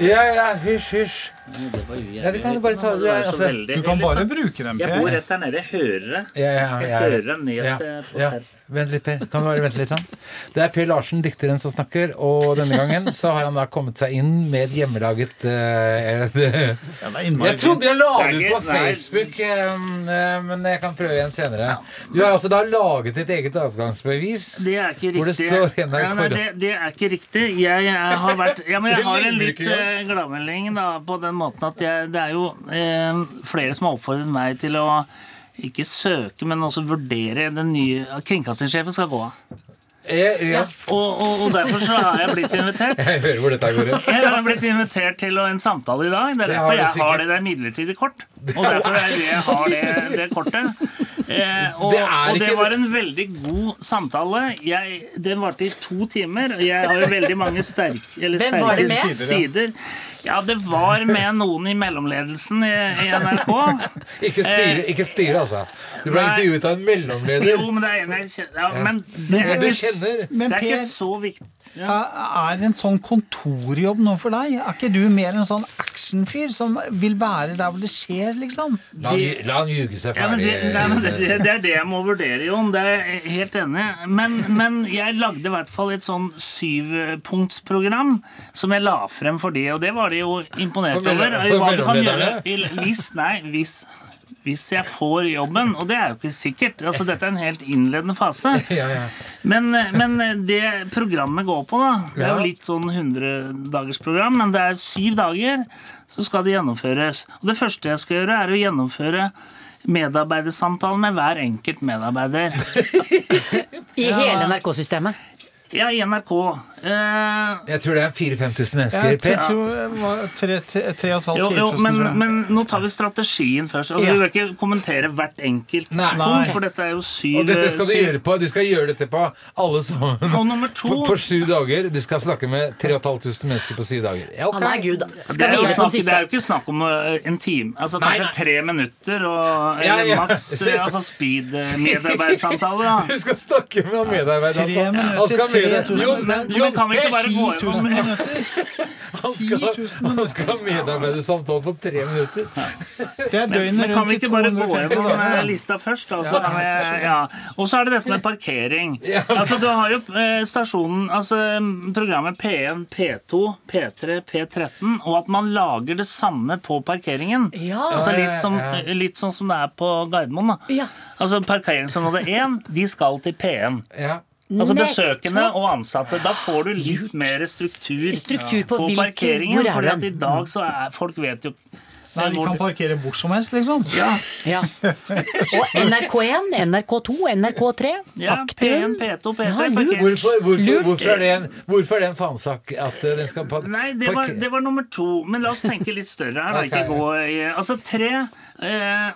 Ja, ja, hysj, hysj. Ja, det kan du bare ta. Er altså, Du kan bare bruke den, Jeg bor rett der nede. Jeg hører det. Ja, ja, Jeg hører den ned på ja. Vent litt, Per. Kan du bare vente litt? Han? Det er Per Larsen, dikteren, som snakker. Og denne gangen så har han da kommet seg inn med et hjemmelaget uh, Ja, Jeg trodde jeg la det ut på Facebook. Facebook, eh, men jeg kan prøve igjen senere. Du har altså da laget et eget adgangsbevis. Det er ikke riktig. det ja, nei, det, det er ikke riktig. Jeg, jeg har vært Ja, men jeg har en litt uh, gladmelding da, på den måten at jeg, det er jo uh, flere som har oppfordret meg til å ikke søke, men også vurdere den nye Kringkastingssjefen skal gå av. Eh, ja. Og, og, og derfor så har jeg blitt invitert. Jeg hører hvor dette går. Jeg har blitt invitert til en samtale i dag. Det er derfor jeg har det der midlertidig kort. Og derfor er det jeg har det, det kortet. Eh, og, Det og det var en veldig god samtale. Jeg, den varte i to timer, og jeg har jo veldig mange sterke, eller Hvem var det sterke med? sider. Ja, det var med noen i mellomledelsen i, i NRK. Ikke styre, ikke styre, altså. Du ble intervjuet av en mellomleder. Jo, men det er en jeg kjenner. Ja, men det er, ikke, det er ikke så viktig. Ja. er en sånn kontorjobb noe for deg? Er ikke du mer en sånn actionfyr som vil være der hvor det skjer, liksom? La han, la han ljuge seg Ja, men ferdig. det, nei, men det, det, det er det jeg må vurdere, Jon. Det er jeg helt enig i. Men, men jeg lagde i hvert fall et sånn syvpunktsprogram som jeg la frem for de, og det var de jo imponert over. Hva du kan gjøre i- hvis, nei, hvis, hvis jeg får jobben, og det er jo ikke sikkert. Altså, dette er en helt innledende fase. Ja, ja. Men, men det programmet går på, da Det er jo litt sånn 100-dagersprogram, men det er syv dager, så skal det gjennomføres. Og det første jeg skal gjøre, er å gjennomføre medarbeidersamtale med hver enkelt medarbeider. I hele NRK-systemet. Ja, i NRK. Eh, Jeg tror det er 4000-5000 mennesker. Jeg Per. tror det var tre, tre, tre og et halvt, jo, fire jo, tusen, men, men nå tar vi strategien først. Altså, Ja. Du vil ikke kommentere hvert enkelt Nei. punkt, for dette er jo syv Og dette skal du gjøre på Du skal gjøre dette på alle sammen. Og nummer to På, på sju dager. Du skal snakke med 3500 mennesker på syv dager. Ja, okay. Han er gud. Skal Det er, jo snakk, det er jo ikke snakk om uh, en time. Altså Nei, Kanskje nei. tre minutter og Ja, ja. maks uh, altså speed-medarbeidersamtale. Du skal snakke med han medarbeideren. Tre altså. minutter, Han skal tre det. 3000 Jo, kan vi ikke bare gå 10 000 gjennom- Han skal, han skal ha medarbeidersamtale på tre minutter. Det er døgnet Men kan vi ikke bare gå 250 gjennom lista først? da, så kan jeg- ja. Og så er det dette med parkering. Altså, Du har jo eh, stasjonen, altså programmet P1, P2, P3, P13, og at man lager det samme på parkeringen. Altså Ja, ja, Litt, som, litt sånn som det er på Gardermoen. da. Altså Parkeringsområde 1, de skal til P1. Altså Nettopp. Besøkende og ansatte. Da får du litt mer struktur, Struktur på hvilke- parkeringen. hvor er fordi at i dag så er folk vet jo Nei, vi kan parkere hvor som helst, liksom. Ja. Og NRK1, NRK2, NRK3. Ja, P1, P2, P3. Ja, Hvorfor, hvorfor, hvorfor, er det en, hvorfor er det en faensak at eh, den skal parkere? Nei, det var, det var nummer to. Men la oss tenke litt større her. okay. Ikke gå Altså tre eh,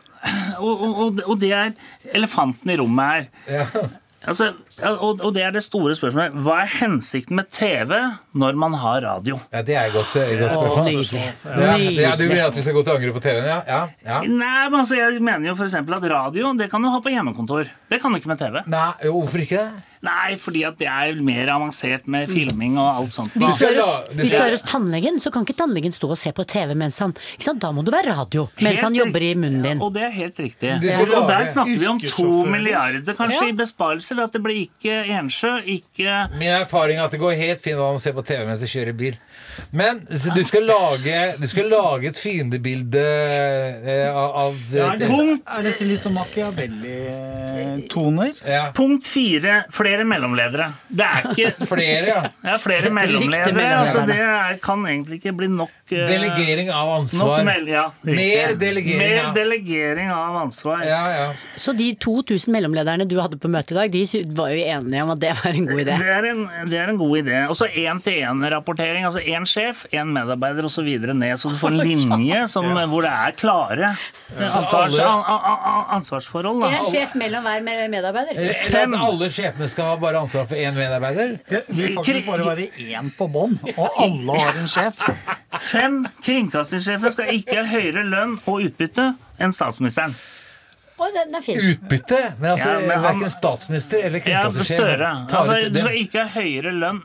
og, og, og- og det er elefanten i rommet her. Altså, og, og det er det store spørsmålet. Hva er hensikten med TV når man har radio? Ja, det er et godt et godt Å, spørsmål. nydelig. Ja, ja, du mener at vi skal gå til angrep på TV-en, ja? ja, ja. Nei, men altså, Jeg mener jo for eksempel at radio det kan du ha på hjemmekontor. Det kan du ikke med TV. Nei, Hvorfor ikke det? Nei, fordi at det er mer avansert med filming og alt sånt. Hvis du, er hos, hvis du er hos tannlegen, så kan ikke tannlegen stå og se på TV mens han ikke sant? Da må du være radio mens Helt han jobber i munnen din. Og det er helt riktig. Og der snakker vi om to milliarder kanskje Ja. i besparelser. At det blir ikke Ensjø, ikke Min erfaring er at det går helt fint an å se på TV mens de kjører bil. Men så du skal lage, du skal lage et fiendebilde eh, av, av Ja, er, dette, er dette litt sånn Machiavelli-toner? Punkt fire flere mellomledere. Det er ikke Flere, ja. Ja, flere mellomledere. Altså, det er, kan egentlig ikke bli nok eh, Delegering av ansvar. nok ja. Mer delegering Mer delegering av ansvar. Så de 2000 mellomlederne du hadde på møtet i dag, de var jo enige om at det var en god idé. Det er en, det er en god idé. Og så én-til-én-rapportering. Altså én sjef, én medarbeider osv. ned, så du får en linje som, hvor det er klare ansvars, an, an, an, ansvarsforhold. Da. En sjef mellom hver medarbeider. Fem. at alle sjefene skal ha bare ansvar for én medarbeider? Det vil faktisk bare være én på bånn, og alle har en sjef. Fem kringkastingssjefer skal ikke ha høyere lønn og utbytte enn statsministeren. Å, den er fin. Utbytte? Men altså, Ja, men han- verken statsminister eller Ja, kringkastingssjef ja, tar Altså, du skal ikke ha høyere lønn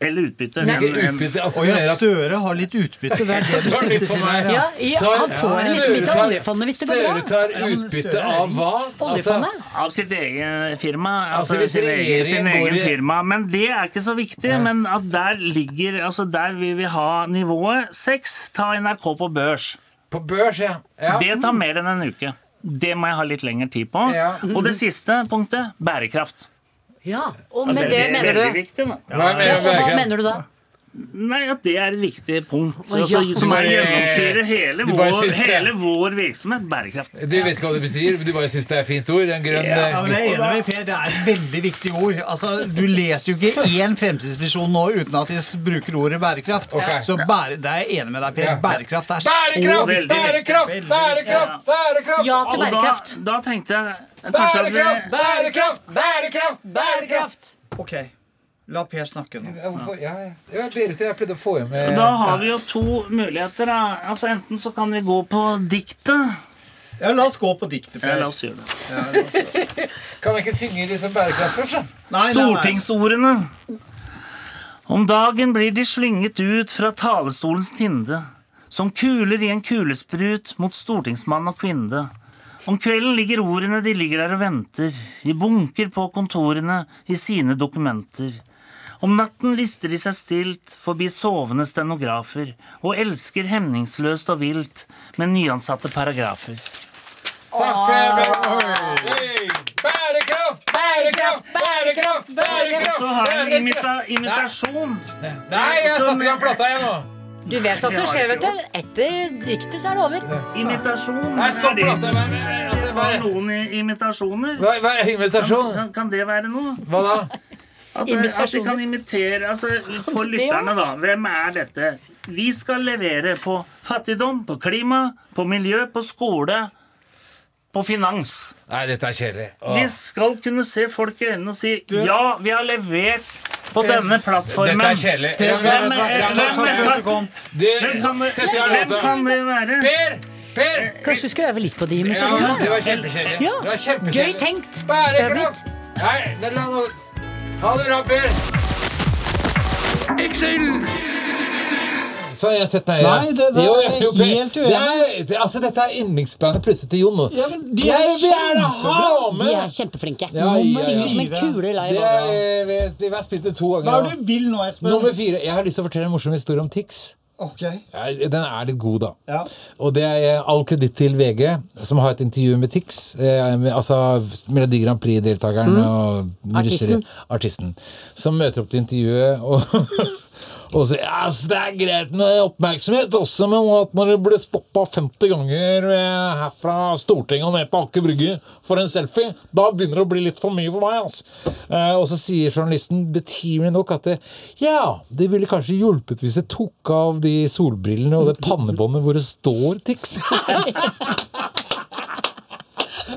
eller utbytte. Nei, ikke utbytte, altså, Og ja, Støre har litt utbytte. Det er det du Det sikter til meg. her. Ja, ja, han får ja. litt bit av oljefondet hvis det går bra. Støre tar utbytte av hva? Altså, Av sitt eget firma. Altså, Altså, sin egen, sin egen i- firma. Men det er ikke så viktig. Men at der ligger Altså, der vil vi ha nivået seks. Ta NRK på børs. På børs, ja. ja. Det tar mer enn en uke. Det må jeg ha litt lengre tid på. Ja. Og det siste punktet bærekraft. Ja, og Ja, med det det er mener du viktig, ja, med Hva mener du da? Nei, at det er et viktig punkt. Altså, ja. som er bare- gjennomsyrer hele, vår, hele vår virksomhet. Bærekraft. Du vet ikke hva det betyr, men du bare syns det er et fint ord? En grønn Ja, men jeg er enig med Per, Det er et veldig viktig ord. Altså, Du leser jo ikke én fremtidsvisjon nå uten at de bruker ordet bærekraft. Okay. Så bære, det er jeg enig med deg, Per. Bærekraft er så Bærekraft! veldig Bærekraft! viktig. Bærekraft! Bærekraft! Ja til bærekraft. da, da tenkte jeg Bærekraft! Bærekraft! Bærekraft! Bærekraft! Bærekraft! Ok, la Per snakke nå. Ja. Ja, ja. ja Berit, jeg pleide å få med da har vi jo to muligheter. Da. Altså Enten så kan vi gå på diktet. Ja, La oss gå på diktet, Ja, la oss gjøre det. Kan vi ikke synge liksom bærekraft først, da? Nei, nei, nei. Stortingsordene. Om dagen blir de slynget ut fra talestolens tinde, som kuler i en kulesprut mot stortingsmann og kvinne. Om kvelden ligger ordene, de ligger der og venter, i bunker på kontorene, i sine dokumenter. Om natten lister de seg stilt forbi sovende stenografer, og elsker hemningsløst og vilt med nyansatte paragrafer. Takk for! Bærekraft! Bærekraft! Bærekraft! Bærekraft! Så har vi imita imitasjon. Nei, jeg satte i gang plata igjen nå. Du vet hva som skjer, vet du. Etter diktet så er det over. Imitasjon. Nei, stopp det- plata. Altså, hva Har noen imitasjoner? Hva hva er imitasjon? Kan, kan det være noe? Hva da? At, at vi kan imitere altså, For lytterne, da. Hvem er dette? Vi skal levere på fattigdom, på klima, på miljø, på skole, på finans. Nei, dette er kjedelig. Vi skal kunne se folk i øynene og si ja, vi har levert på denne plattformen. Dette er kjedelig. Hvem, hvem, hvem, du kan det, være? Per! Per! Kanskje du skal øve litt på de Ja, imitasjonene? det var kjempekjedelig. Ja, Det var kjempekjedelig. Gøy tenkt. Øv litt. Bærekraft! Nei, det la noe Ha det bra, Per. Excel! Så har jeg sett meg Nei, det- det er Jo, jeg jo, helt det er, det, altså, Dette er yndlingsbandet plutselig til Jon. Ja, men de er jeg vil gjerne ha med De er kjempeflinke. Ja, ja, ja. Synger som en kule live. Det er, vi, vi har spilt det to ganger. Hva er det du vil nå, Espen? Nummer fire. Jeg har lyst til å fortelle en morsom historie om Tix. Ok. Ja, Den er litt god, da. Ja. Og det er all kreditt til VG, som har et intervju med Tix. Eh, med, altså Melodi Grand Prix-deltakeren og Artisten. artisten. Som møter opp til intervjuet og Og sier yes, det er greit med oppmerksomhet også, men at når det blir stoppa 50 ganger her fra Stortinget og ned på Aker Brygge for en selfie, da begynner det å bli litt for mye for meg. altså. Eh, og så sier journalisten betimelig nok at det, ja, det ville kanskje hjulpet hvis jeg tok av de solbrillene og det pannebåndet hvor det står Tix.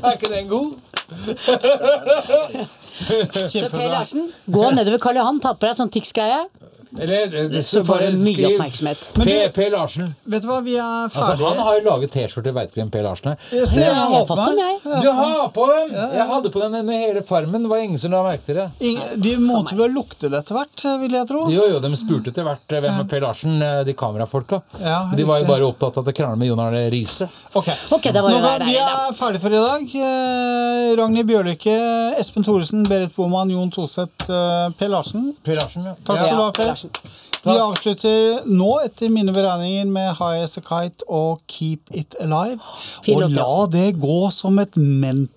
er ikke den god? Så Per Larsen, gå nedover Karl Johan, ta på deg sånn Tix-greie, Eller, det, det, så får det du mye skriv oppmerksomhet. P. P. Larsen. Vet du hva, vi er Altså, han har jo laget T-skjorte, veit ikke hvem P. Larsen er. Jeg ser jeg Jeg har fått den, jeg. Du har på den! Jeg hadde på den under hele farmen. Det var ingen som la merke til det. Ingen- De måtte vel lukte det etter hvert, vil jeg tro. Jo, jo, de spurte etter hvert eh, hvem er P. Larsen, eh, de kamerafolka. Ja, de var jo bare opptatt av at det krangla med Jon Arne Riise. Ok, Okay, var Nå var, Vi er ferdige for i dag. Eh, Ragnhild Bjørlykke, Espen Thoresen, Berit Boman, Jon Toseth, P. Per Larsen. Per Larsen, ja. Takk skal du ha, Per Larsen. Vi avslutter nå, etter mine beregninger, med High As A Kite og Keep It Alive. Og la det gå som et ment...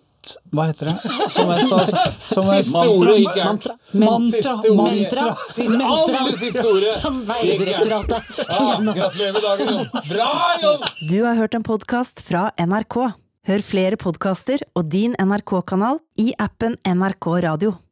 Hva heter det? Som et, så, som et Siste ordet gikk gærent. Mantra. Mantra. Aller siste ordet. Som gikk gærent. Vegdirektoratet. Ja, gratulerer med dagen, Jon. Bra, Jon! Du har hørt en podkast fra NRK. Hør flere podkaster og din NRK-kanal i appen NRK Radio.